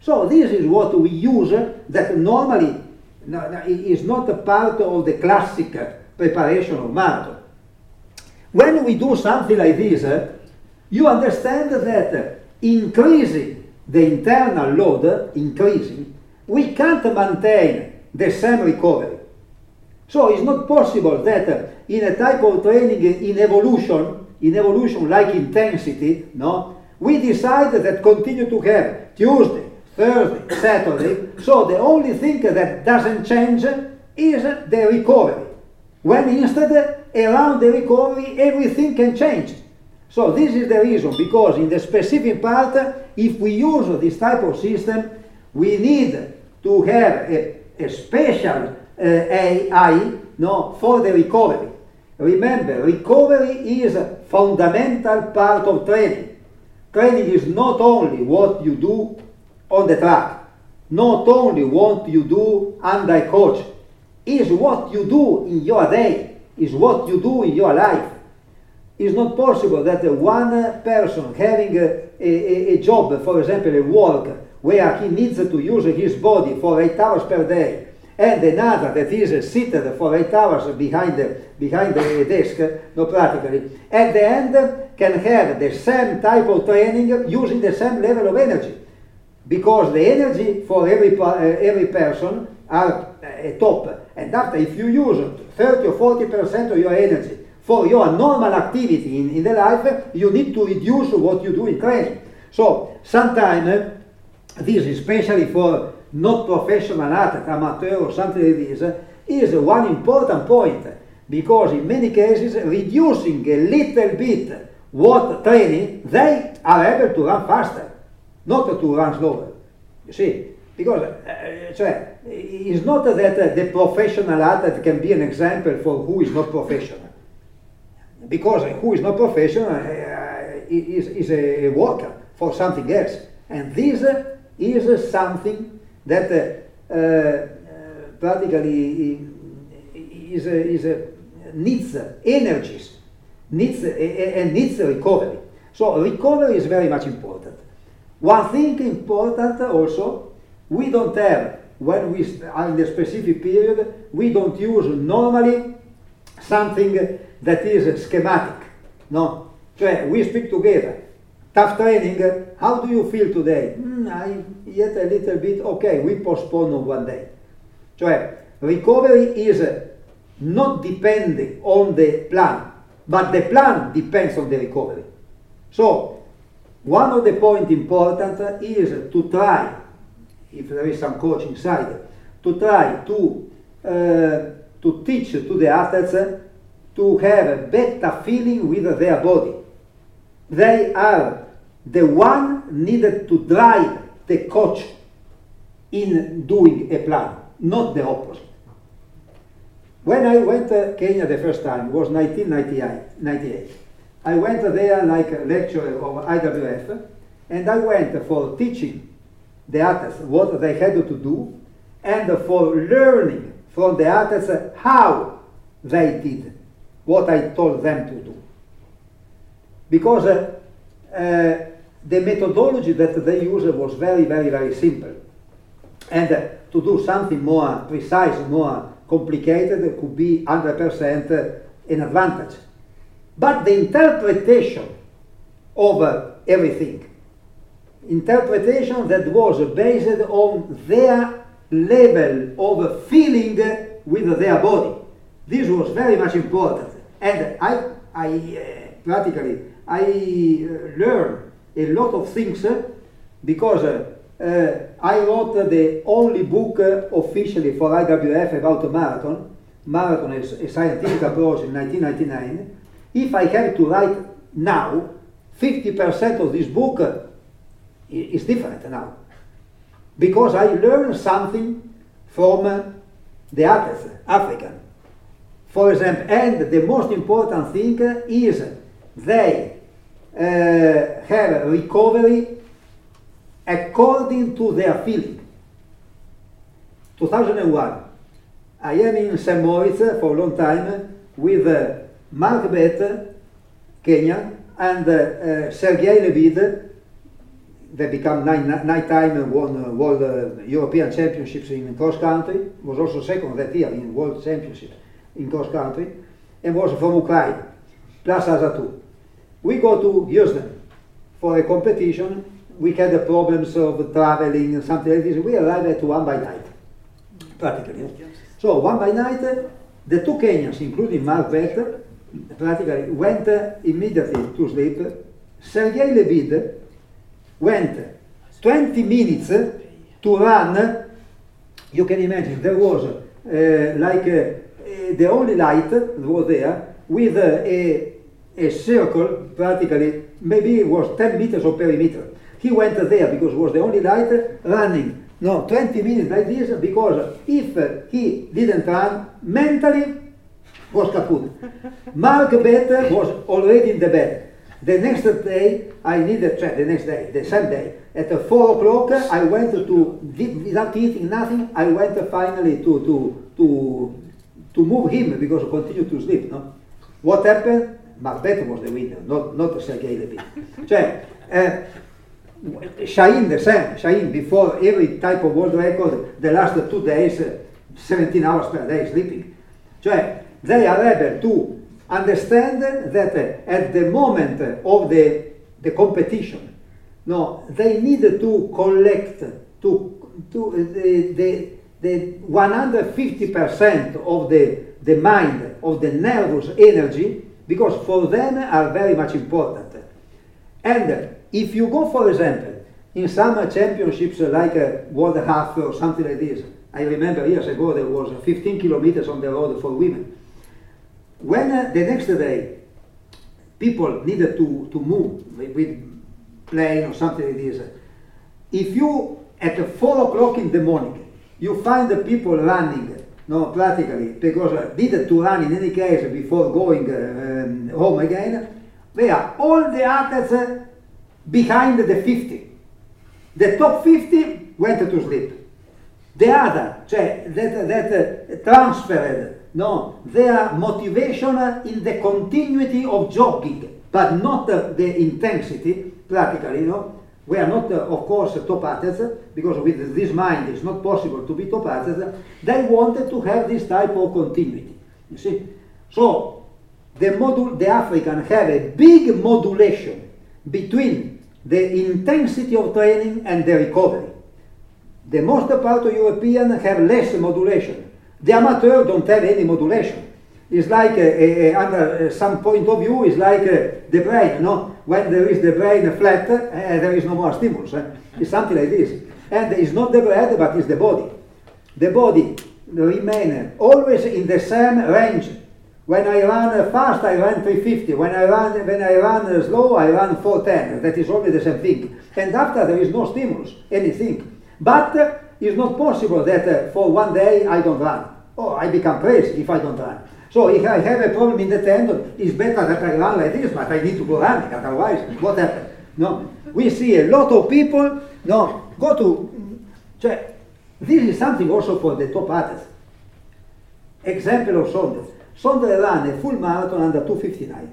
So this is what we use that normally is not a part of the classic preparation of marathon. When we do something like this, eh, you understand that increasing the internal load, increasing, we can't maintain the same recovery. So it's not possible that uh, in a type of training uh, in evolution, in evolution like intensity, no, we decide that continue to have Tuesday, Thursday, Saturday. So the only thing that doesn't change is the recovery. When instead, uh, around the recovery, everything can change. So this is the reason, because in the specific part, if we use this type of system, we need to have a, a special uh, Uh, AI no, for the recovery. Remember, recovery is a fundamental part of training. Training is not only what you do on the track. Not only what you do under coach, is what you do in your day, is what you do in your life. It's not possible that one person having a, a, a job, for example, a work, where he needs to use his body for eight hours per day, and another that is seated for eight hours behind the, behind the desk, no practically, at the end can have the same type of training using the same level of energy because the energy for every, uh, every person are uh, top. And after, if you use 30 or 40 percent of your energy for your normal activity in, in the life, you need to reduce what you do in training. So sometimes uh, this, especially for not professional athlete, amateur or something like this, is one important point because in many cases reducing a little bit what training, they are able to run faster not to run slower. You see, because uh, cioè, it's not that uh, the professional athlete can be an example for who is not professional. Because who is not professional uh, is, is a worker for something else. And this is something that uh, practically is, is needs energies, needs and needs recovery. So recovery is very much important. One thing important also, we don't have, when we are in the specific period, we don't use normally something that is schematic. No? We speak together. Tough training, how do you feel today? Mm, I yet a little bit, okay, we postpone on one day. Cioè, recovery is not depending on the plan, but the plan depends on the recovery. So, one of the point important is to try, if there is some coach inside, to try to uh, to teach to the athletes to have a better feeling with their body. They are the one needed to drive the coach in doing a plan, not the opposite. When I went to Kenya the first time, it was 1998. I went there like a lecturer of IAAF, and I went for teaching the athletes what they had to do, and for learning from the athletes how they did what I told them to do. Because uh, uh, the methodology that they used was very, very, very simple. And uh, to do something more precise, more complicated, could be 100% an advantage. But the interpretation of uh, everything, interpretation that was based on their level of feeling with their body. This was very much important. And I, I uh, practically, I uh, learned a lot of things uh, because uh, I wrote the only book officially for IAAF about marathon. Marathon is a scientific approach in 1999. If I have to write now, 50% of this book is different now. Because I learned something from the others, African. For example, and the most important thing is they uh, have recovery according to their feeling. 2001, I am in St. Moritz for a long time with uh, Mark Bett, Kenya, and uh, Sergei Lebid. They become nine, nine time won uh, World uh, European Championships in cross country. Was also second that year in World Championships in cross country, and was from Ukraine, plus other two. We go to Houston for a competition we had the problems of traveling and something like this. We arrived at one by night, practically. So one by night, the two Kenyans, including Mark Bett, practically went immediately to sleep. Sergei Lebid went 20 minutes to run. You can imagine there was uh, like uh, the only light was there with a, a circle, practically maybe it was 10 meters of perimeter he went there because it was the only light running. No, 20 minutes like this because if he didn't run, mentally was kaput. Mark Bett was already in the bed. The next day, I needed, the next day, the same day, at 4 o'clock, I went to, without eating nothing, I went finally to, to, to, to move him because he continued to sleep. No? What happened? Mark Bett was the winner, not, not Sergei Levine. cioè, eh, Shaheen the same. Shaheen, before every type of world record, the last two days, 17 hours per day sleeping. Cioè, they are able to understand that at the moment of the, the competition, no, they need to collect to, to the, the, the 150% of the, the mind, of the nervous energy, because for them are very much important. And if you go, for example, in some championships like a World Half or something like this, I remember years ago there was 15 kilometers on the road for women. When uh, the next day people needed to, to move with plane or something like this, if you at 4 o'clock in the morning you find the people running no, practically, because uh, needed to run in any case before going uh, um, home again, they are all the athletes uh, behind the 50. The top 50 went to sleep. The other, cioè that, that transferred no, their motivation in the continuity of jogging, but not the intensity, practically, know. We are not, uh, of course, top athletes, because with this mind it's not possible to be top athletes. They wanted to have this type of continuity, you see. So, the, modul, the African have a big modulation between the intensity of training and the recovery. The most part of European have less modulation. The amateur don't have any modulation. It's like, uh, uh, under some point of view, it's like the brain, no? When there is the brain flat, there is no more stimulus. It's something like this. And it's not the bread, but it's the body. The body remains always in the same range. When I run fast, I run 350. When I run, when I run slow, I run 410. That is always the same thing. And after there is no stimulus, anything. But it's not possible that uh, for one day I don't run. Oh, I become crazy if I don't run. So if I have a problem in the tendon, it's better that I run like this, but I need to go running, otherwise what happens? No, we see a lot of people, no, go to, cioè, this is something also for the top athletes. Example of Sondre. Sondre ran a full marathon under 259.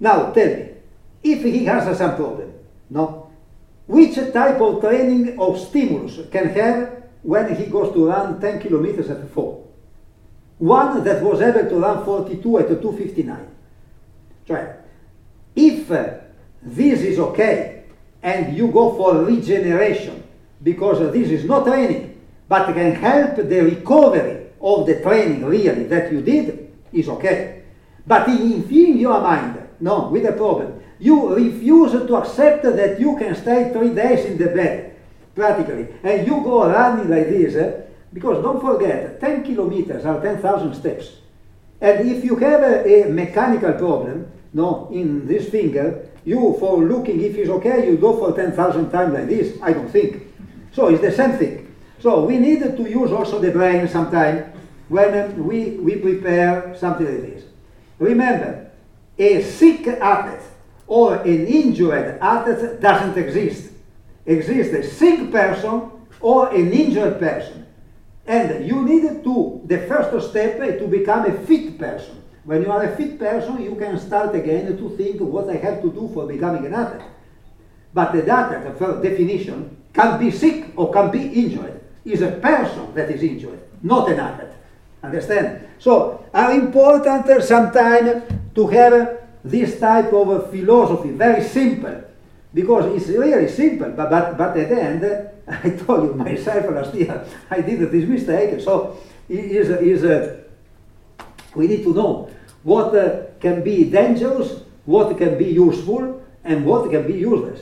Now tell me, if he has some problem, no, which type of training of stimulus can have when he goes to run 10 kilometers at 4? One that was able to run 42 at 259. Cioè, if uh, this is okay and you go for regeneration because this is not training but can help the recovery of the training really that you did is okay. But in filling your mind, no, with a problem, you refuse to accept that you can stay three days in the bed, practically, and you go running like this, eh? Because don't forget, 10 kilometers are 10,000 steps. And if you have a, a, mechanical problem, no, in this finger, you, for looking if it's okay, you go for 10,000 times like this. I don't think. So it's the same thing. So we need to use also the brain sometime when we, we prepare something like this. Remember, a sick athlete or an injured athlete doesn't exist. Exists a sick person or an injured person. And you need to, the first step to become a fit person. When you are a fit person, you can start again to think what I have to do for becoming an athlete. But the athlete, for definition, can be sick or can be injured. Is a person that is injured, not an athlete. Understand? So, are important sometimes to have this type of philosophy, very simple, because it's really simple, but, but, but at the end, I told you myself last year, I did this mistake, so is, is, uh, we need to know what uh, can be dangerous, what can be useful, and what can be useless.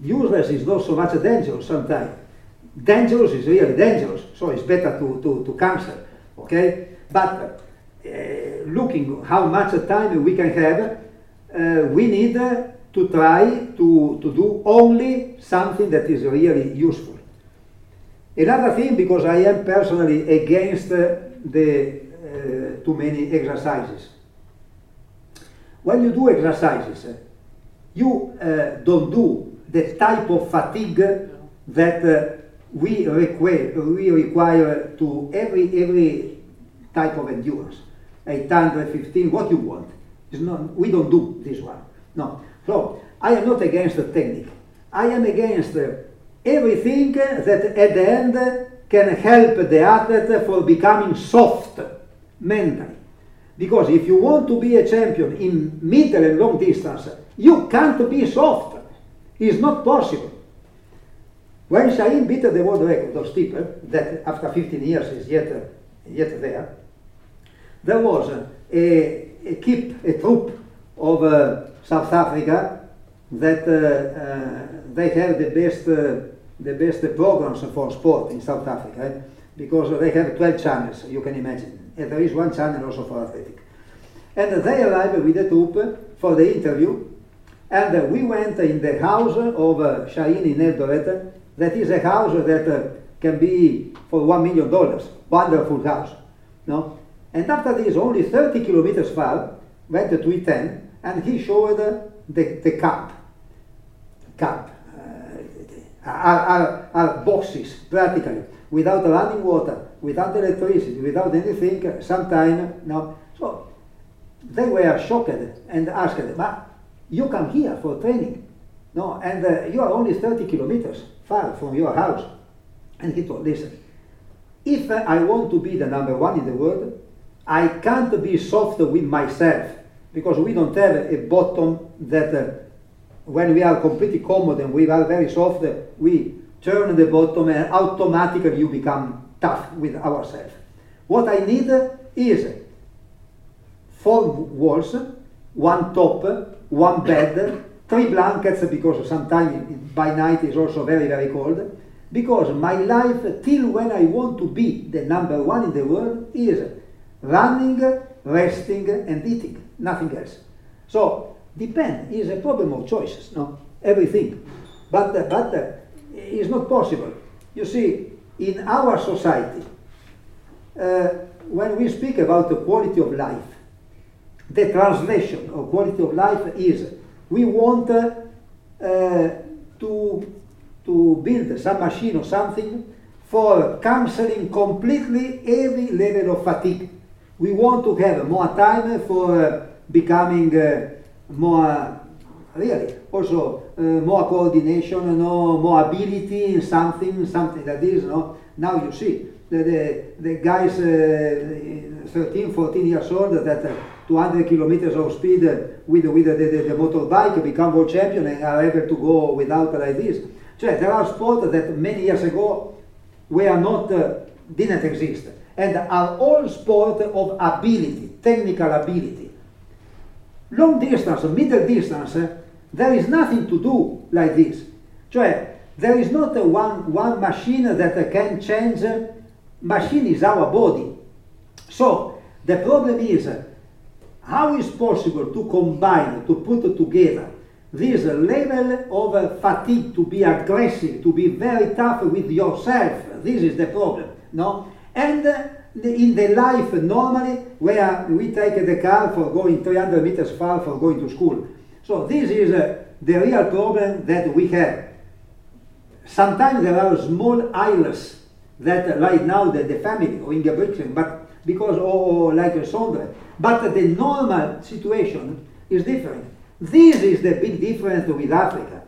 Useless is not so much dangerous sometimes. Dangerous is really dangerous, so it's better to, to, to cancel. Okay? But uh, looking how much time we can have, uh, we need uh, to try to, to do only something that is really useful. Another thing, because I am personally against the too many exercises. When you do exercises, you uh, don't do the type of fatigue that uh, we require, we require to every, every type of endurance. 815, what you want. Not, we don't do this one. No. So, I am not against the technique. I am against everything that at the end can help the athlete for becoming soft mentally. Because if you want to be a champion in middle and long distance, you can't be soft. It's not possible. When Shaheen beat the world record of steeple, that after 15 years is yet, yet there, there was a, a keep, a troop of uh, South Africa that uh, uh, they have the best, uh, the best programs for sport in South Africa because they have 12 channels, you can imagine. And there is one channel also for athletic. And they arrived with the troop for the interview and we went in the house of uh, Shaheen in Eldoret. That is a house that can be for one million dollars. Wonderful house. No? And after this, only 30 kilometers far, went to Iten and he showed the, the camp. Camp. Uh, are, boxes, practically, without running water, without electricity, without anything, sometime, no. So they were shocked and asked, but you come here for training. No, and uh, you are only 30 kilometers far from your house. And he told, listen, if I want to be the number one in the world, I can't be soft with myself because we don't have a bottom that uh, when we are completely common and we are very soft, uh, we turn the bottom and automatically you become tough with ourselves. What I need is four walls, one top, one bed, three blankets because sometimes by night is also very, very cold. Because my life, till when I want to be the number one in the world, is running, resting, and eating, nothing else. So, depend, is a problem of choices, no? Everything. But, uh, but uh, it's not possible. You see, in our society, uh, when we speak about the quality of life, the translation of quality of life is we want uh, to, to build some machine or something for cancelling completely every level of fatigue. We want to have more time for becoming uh, more, really, also uh, more coordination, no, more ability in something, something like this. No? Now you see, the, the, the guys uh, 13, 14 years old that uh, 200 kilometers of speed with, with the, the, the motorbike become world champion and are able to go without like this. So there are sports that many years ago were not, uh, didn't exist and are all sport of ability, technical ability. Long distance, middle distance, uh, there is nothing to do like this. Cioè, there is not one, one machine that can change. Machine is our body. So, the problem is, how is possible to combine, to put together this level of fatigue, to be aggressive, to be very tough with yourself? This is the problem, no? And in the life normally, where we take the car for going 300 meters far for going to school. So this is uh, the real problem that we have. Sometimes there are small islands that right now the, the family or Ingebrigtsen, but because or, like Sondre, but the normal situation is different. This is the big difference with Africa,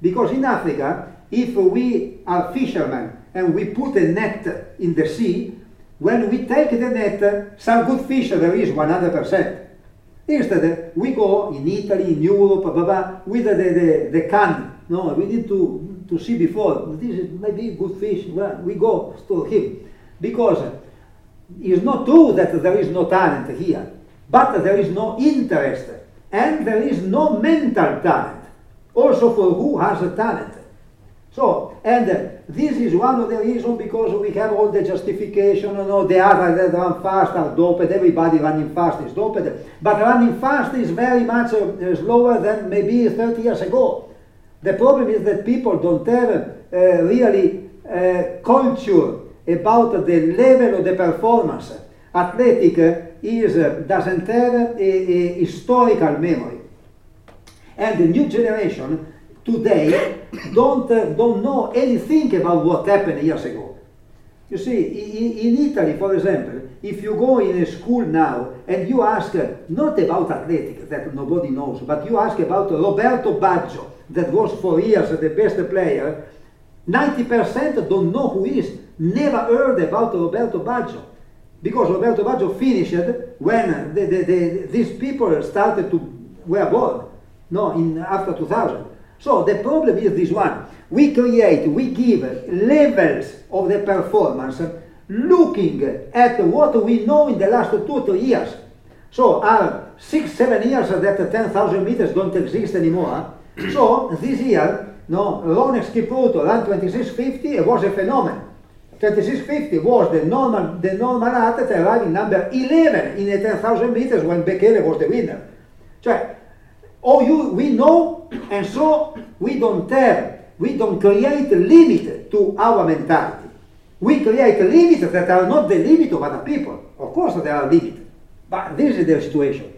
because in Africa, if we are fishermen and we put a net in the sea, when we take the net, some good fish there is 100%. Instead, we go in Italy, in Europe, blah, blah, with the, the, the can. No, we need to, to see before. This is maybe good fish. Well, we go to him. Because it's not true that there is no talent here, but there is no interest. And there is no mental talent. Also for who has a talent. So, and uh, this is one of the reasons because we have all the justification, you know, the others that run fast are doped, everybody running fast is doped, but running fast is very much uh, slower than maybe 30 years ago. The problem is that people don't have uh, really uh, culture about the level of the performance. Athletic is, uh, doesn't have a, a historical memory. And the new generation today don't, uh, don't know anything about what happened years ago. You see, in, in, Italy, for example, if you go in a school now and you ask uh, not about athletics that nobody knows, but you ask about Roberto Baggio, that was for years the best player, 90% don't know who is, never heard about Roberto Baggio. Because Roberto Baggio finished when the, the, the, these people started to were born, no, in after 2000. So the problem is this one. We create, we give levels of the performance looking at what we know in the last two or three years. So are six, seven years that 10,000 meters don't exist anymore. So this year, no, Ronex Kipruto ran 2650 it was a phenomenon. 2650 was the normal, the normal athlete arriving number 11 in the 10,000 meters when Bekele was the winner. Cioè, oh, you, we know, and so we don't have, we don't create a limit to our mentality. We create limits that are not the limit of other people. Of course there are limits, but this is the situation.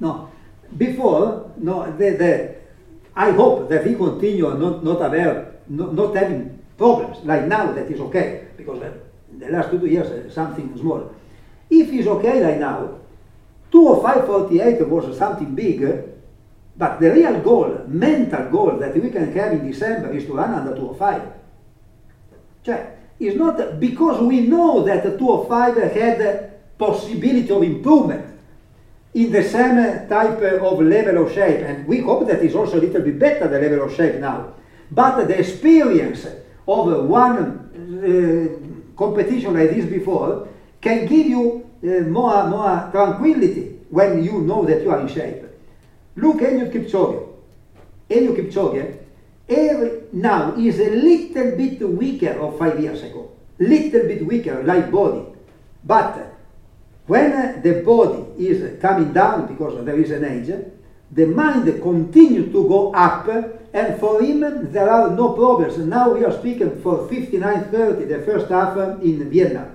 No, before, no, the, the, I hope that he continue not, not, aware, not, not having problems, like now that is okay, because the last two years uh, something small. If he's okay like now, 205.48 was something big, but the real goal, mental goal that we can have in December is to run under 205. Cioè, it's not because we know that 205 had possibility of improvement in the same type of level of shape, and we hope that is also a little bit better the level of shape now. But the experience of one uh, competition like this before can give you uh, more, more tranquility when you know that you are in shape. Look Eliud Kipchoge. Eliud Kipchoge every, now is a little bit weaker of five years ago. Little bit weaker, like body. But when the body is coming down because there is an age, the mind continues to go up, and for him there are no problems. Now we are speaking for 59.30, the first half in Vienna,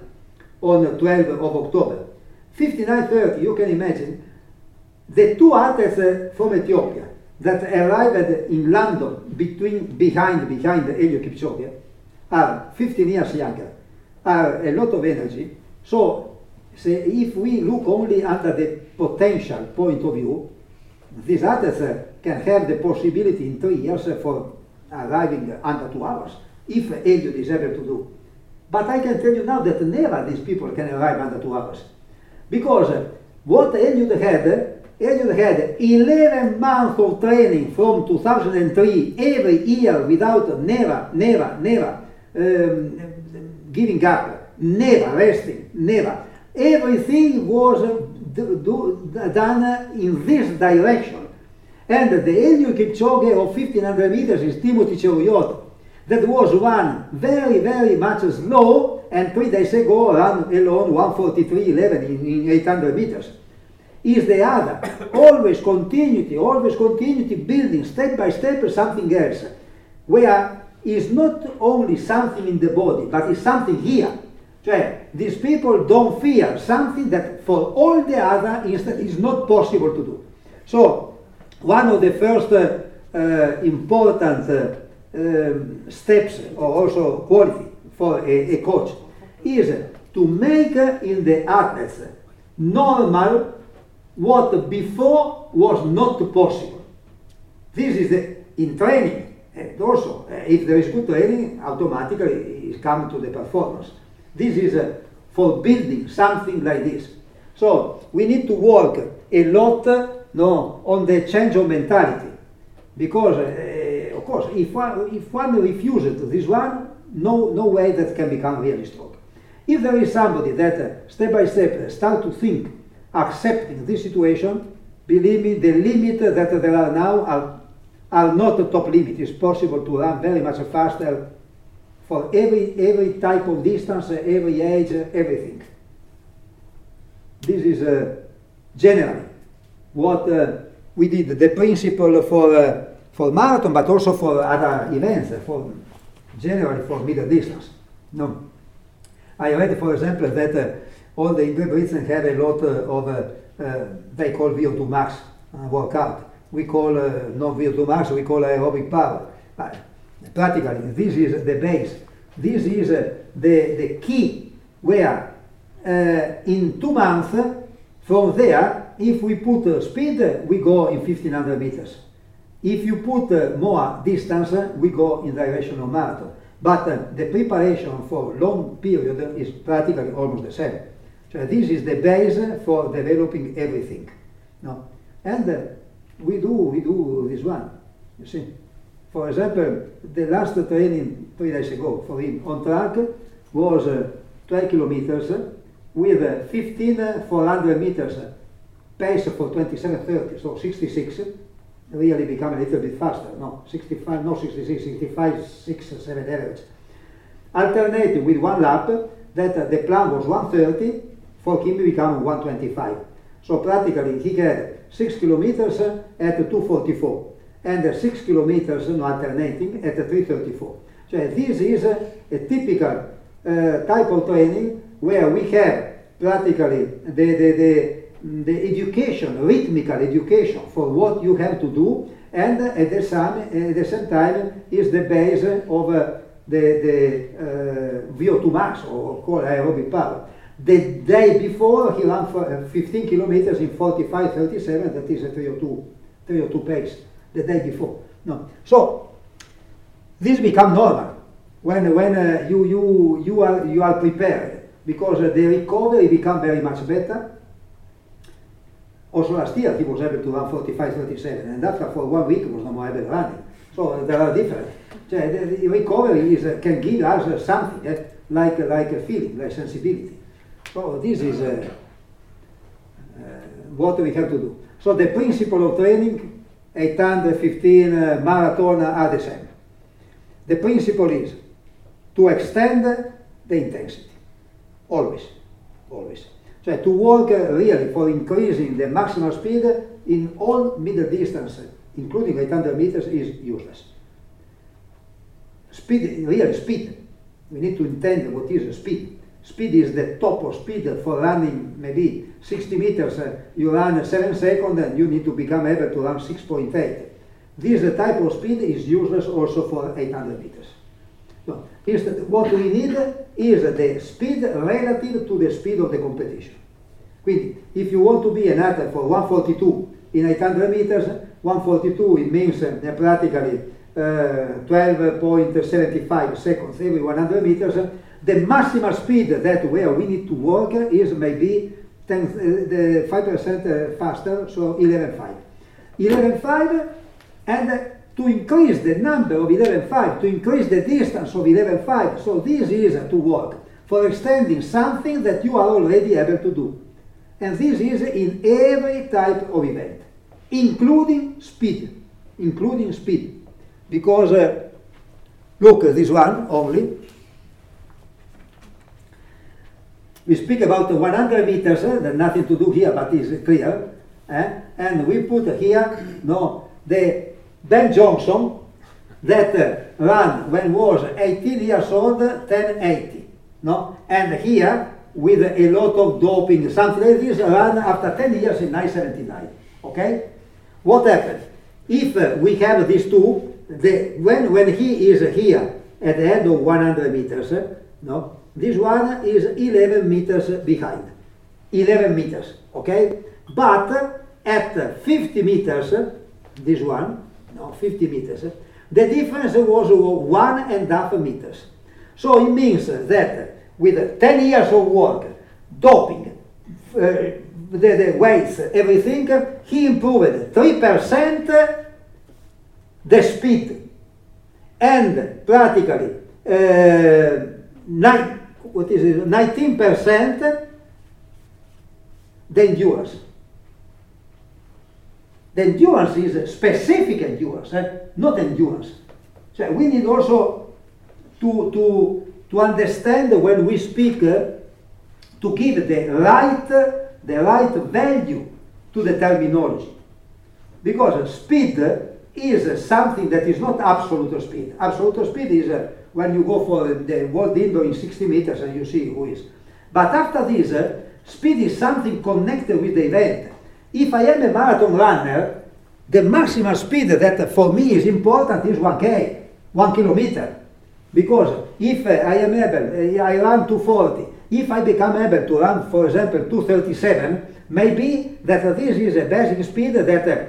on 12 of October. 59.30, you can imagine, the two athletes uh, from Ethiopia that arrived in London between, behind, behind Eliud Kipchoge are 15 years younger, are a lot of energy. So, say, if we look only under the potential point of view, these athletes uh, can have the possibility in three years for arriving under two hours, if Eliud is able to do. But I can tell you now that never these people can arrive under two hours. Because uh, what Eliud had Eliud had 11 months of training from 2003 every year without never, never, never um, giving up, never resting, never. Everything was do, do, done in this direction. And the Eliud Kipchoge of 1500 meters is Timothy Cheruiyot. That was one very, very much slow, and three days ago ran alone 143.11 in, in 800 meters is the other. always continuity, always continuity, building step by step something else. Where is not only something in the body, but is something here. Cioè, these people don't fear something that for all the other is not possible to do. So, one of the first uh, uh, important uh, um, steps, or also quality for a, a coach, is to make in the athletes normal what before was not possible. This is the, in training. And also, uh, if there is good training, automatically it comes to the performance. This is uh, for building something like this. So we need to work a lot uh, no, on the change of mentality. Because, uh, of course, if one, if one refuses this one, no, no way that can become really strong. If there is somebody that uh, step by step start to think accepting this situation, believe me, the limit that there are now are, are not the top limit. It's possible to run very much faster for every, every type of distance, every age, everything. This is uh, generally what uh, we did, the principle for, uh, for marathon, but also for other events, for generally for middle distance. No. I read, for example, that uh, all the Britain have a lot uh, of, uh, uh, they call VO2 max workout. We call not VO2 max, we call aerobic power. But practically, this is the base. This is the, the key where in two months from there, if we put uh, speed, we go in 1500 meters. If you put uh, more distance, we go in direction of marathon. But uh, the preparation for long period is practically almost the same. So this is the base for developing everything. No? And uh, we do we do this one. You see, for example, the last training three days ago for him on track was uh, 12 kilometers with uh, 15 uh, 400 meters pace for 27:30, so 66. Really become a little bit faster. No, 65, no 66, 65, 6, 7 average. Alternating with one lap, that uh, the plan was 130 for him become 125. So practically he had 6 kilometers at 244 and 6 kilometers alternating at 334. So this is a, a typical uh, type of training where we have practically the, the, the, the education, rhythmical education for what you have to do and at the same, at the same time is the base of uh, the, the uh, VO2 max or called aerobic power. The day before, he ran for, uh, 15 kilometers in 45.37, that is a 302, 302 pace, the day before. No. So, this become normal when, when uh, you, you, you, are, you are prepared, because uh, the recovery become very much better. Also last year, he was able to run 45.37, and after for one week, he was no more able running. So there are different. So, the recovery is, uh, can give us something uh, like, like a feeling, like sensibility. So this is uh, what we have to do. So the principle of training, 815 uh, marathon are the same. The principle is to extend the intensity, always, always. So to work uh, really for increasing the maximal speed in all middle distance, including 800 meters, is useless. Speed, really speed. We need to intend what is speed. Speed is the top of speed for running maybe 60 meters. Uh, you run 7 seconds and you need to become able to run 6.8. This type of speed is useless also for 800 meters. Instead, what we need is the speed relative to the speed of the competition. Quindi, if you want to be an athlete for 142 in 800 meters, 142 it means uh, practically uh, 12.75 seconds every 100 meters. The maximal speed that where we need to work is maybe 10, uh, the 5% faster, so 11.5. 11.5 and to increase the number of 11.5, to increase the distance of 11.5, so this is to work for extending something that you are already able to do. And this is in every type of event, including speed, including speed. Because, uh, look, this one only, we speak about 100 meters, uh, there's nothing to do here, but it's clear. Eh? And we put here, no, the Ben Johnson that uh, ran when was 18 years old, 1080. No? And here, with a lot of doping, something like this, ran after 10 years in 979. Okay? What happened? If uh, we have these two, the, when, when he is here at the end of 100 meters, uh, no, this one is 11 meters behind. 11 meters, okay? But at 50 meters, this one, no, 50 meters, the difference was one and a half meters. So it means that with 10 years of work, doping, uh, the, the weights, everything, he improved 3% the speed and practically uh, nine, what is it, 19% the endurance. The endurance is a specific endurance, eh? not endurance. So we need also to, to, to understand when we speak uh, to give the right, the right value to the terminology. Because speed is something that is not absolute speed. Absolute speed is when you go for the world indoor in 60 meters and you see who is. But after this, uh, speed is something connected with the event. If I am a marathon runner, the maximum speed that for me is important is 1k, 1 kilometer. Because if uh, I am able, uh, I run 240, if I become able to run, for example, 237, maybe that this is a basic speed that uh,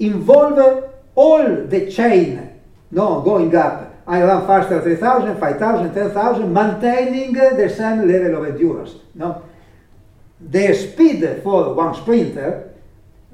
involve all the chain no, going up. I run faster 3000, 5000, 10,000, maintaining eh, the same level of endurance. No? The speed for one sprinter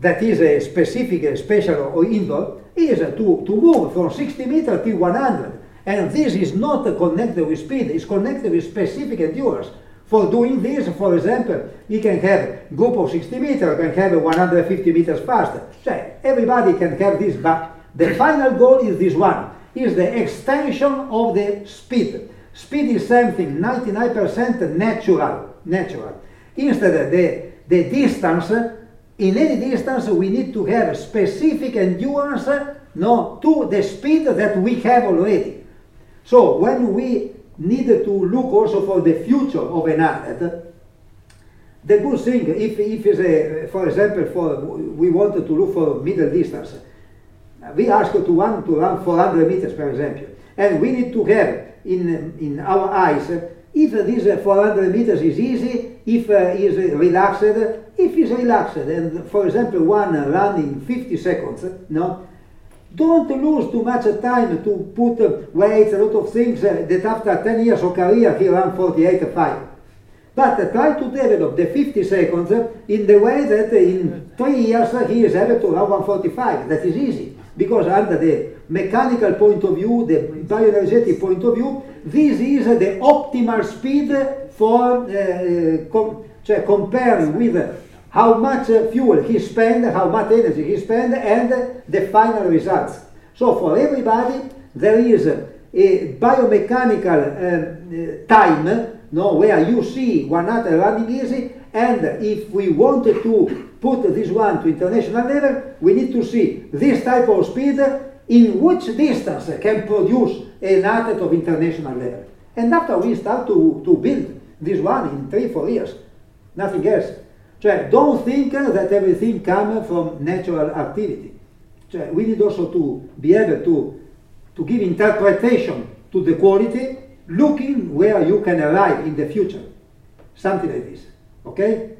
that is a specific, special or indoor, is to, to move from 60 meters to 100. And this is not connected with speed, it's connected with specific endurance. For doing this, for example, you can have a group of 60 meters, can have 150 meters faster. So everybody can have this, but the final goal is this one, is the extension of the speed. Speed is something 99% natural, natural. Instead, the, the distance in any distance we need to have specific endurance no, to the speed that we have already. So when we need to look also for the future of an athlete, the good thing, if, if is a, for example, for we wanted to look for middle distance, we ask to run to run 400 meters, for example, and we need to have in in our eyes if this 400 meters is easy, if uh, is relaxed, if he's relaxed, and for example, one run in 50 seconds, no, don't lose too much time to put weights, a lot of things uh, that after 10 years of career he ran 48.5. But uh, try to develop the 50 seconds in the way that in three years he is able to run 145. That is easy. Because under the mechanical point of view, the bioenergetic point of view, this is the optimal speed for uh, com cioè comparing with how much fuel he spent, how much energy he spent, and the final results. So for everybody, there is a, biomechanical uh, time no, where you see one athlete running easy, and if we wanted to put this one to international level, we need to see this type of speed in which distance can produce an athlete of international level. And after we start to, to build this one in three, four years, nothing else. Cioè, don't think that everything comes from natural activity. Cioè, we need also to be able to, to give interpretation to the quality, looking where you can arrive in the future. Something like this. Okay?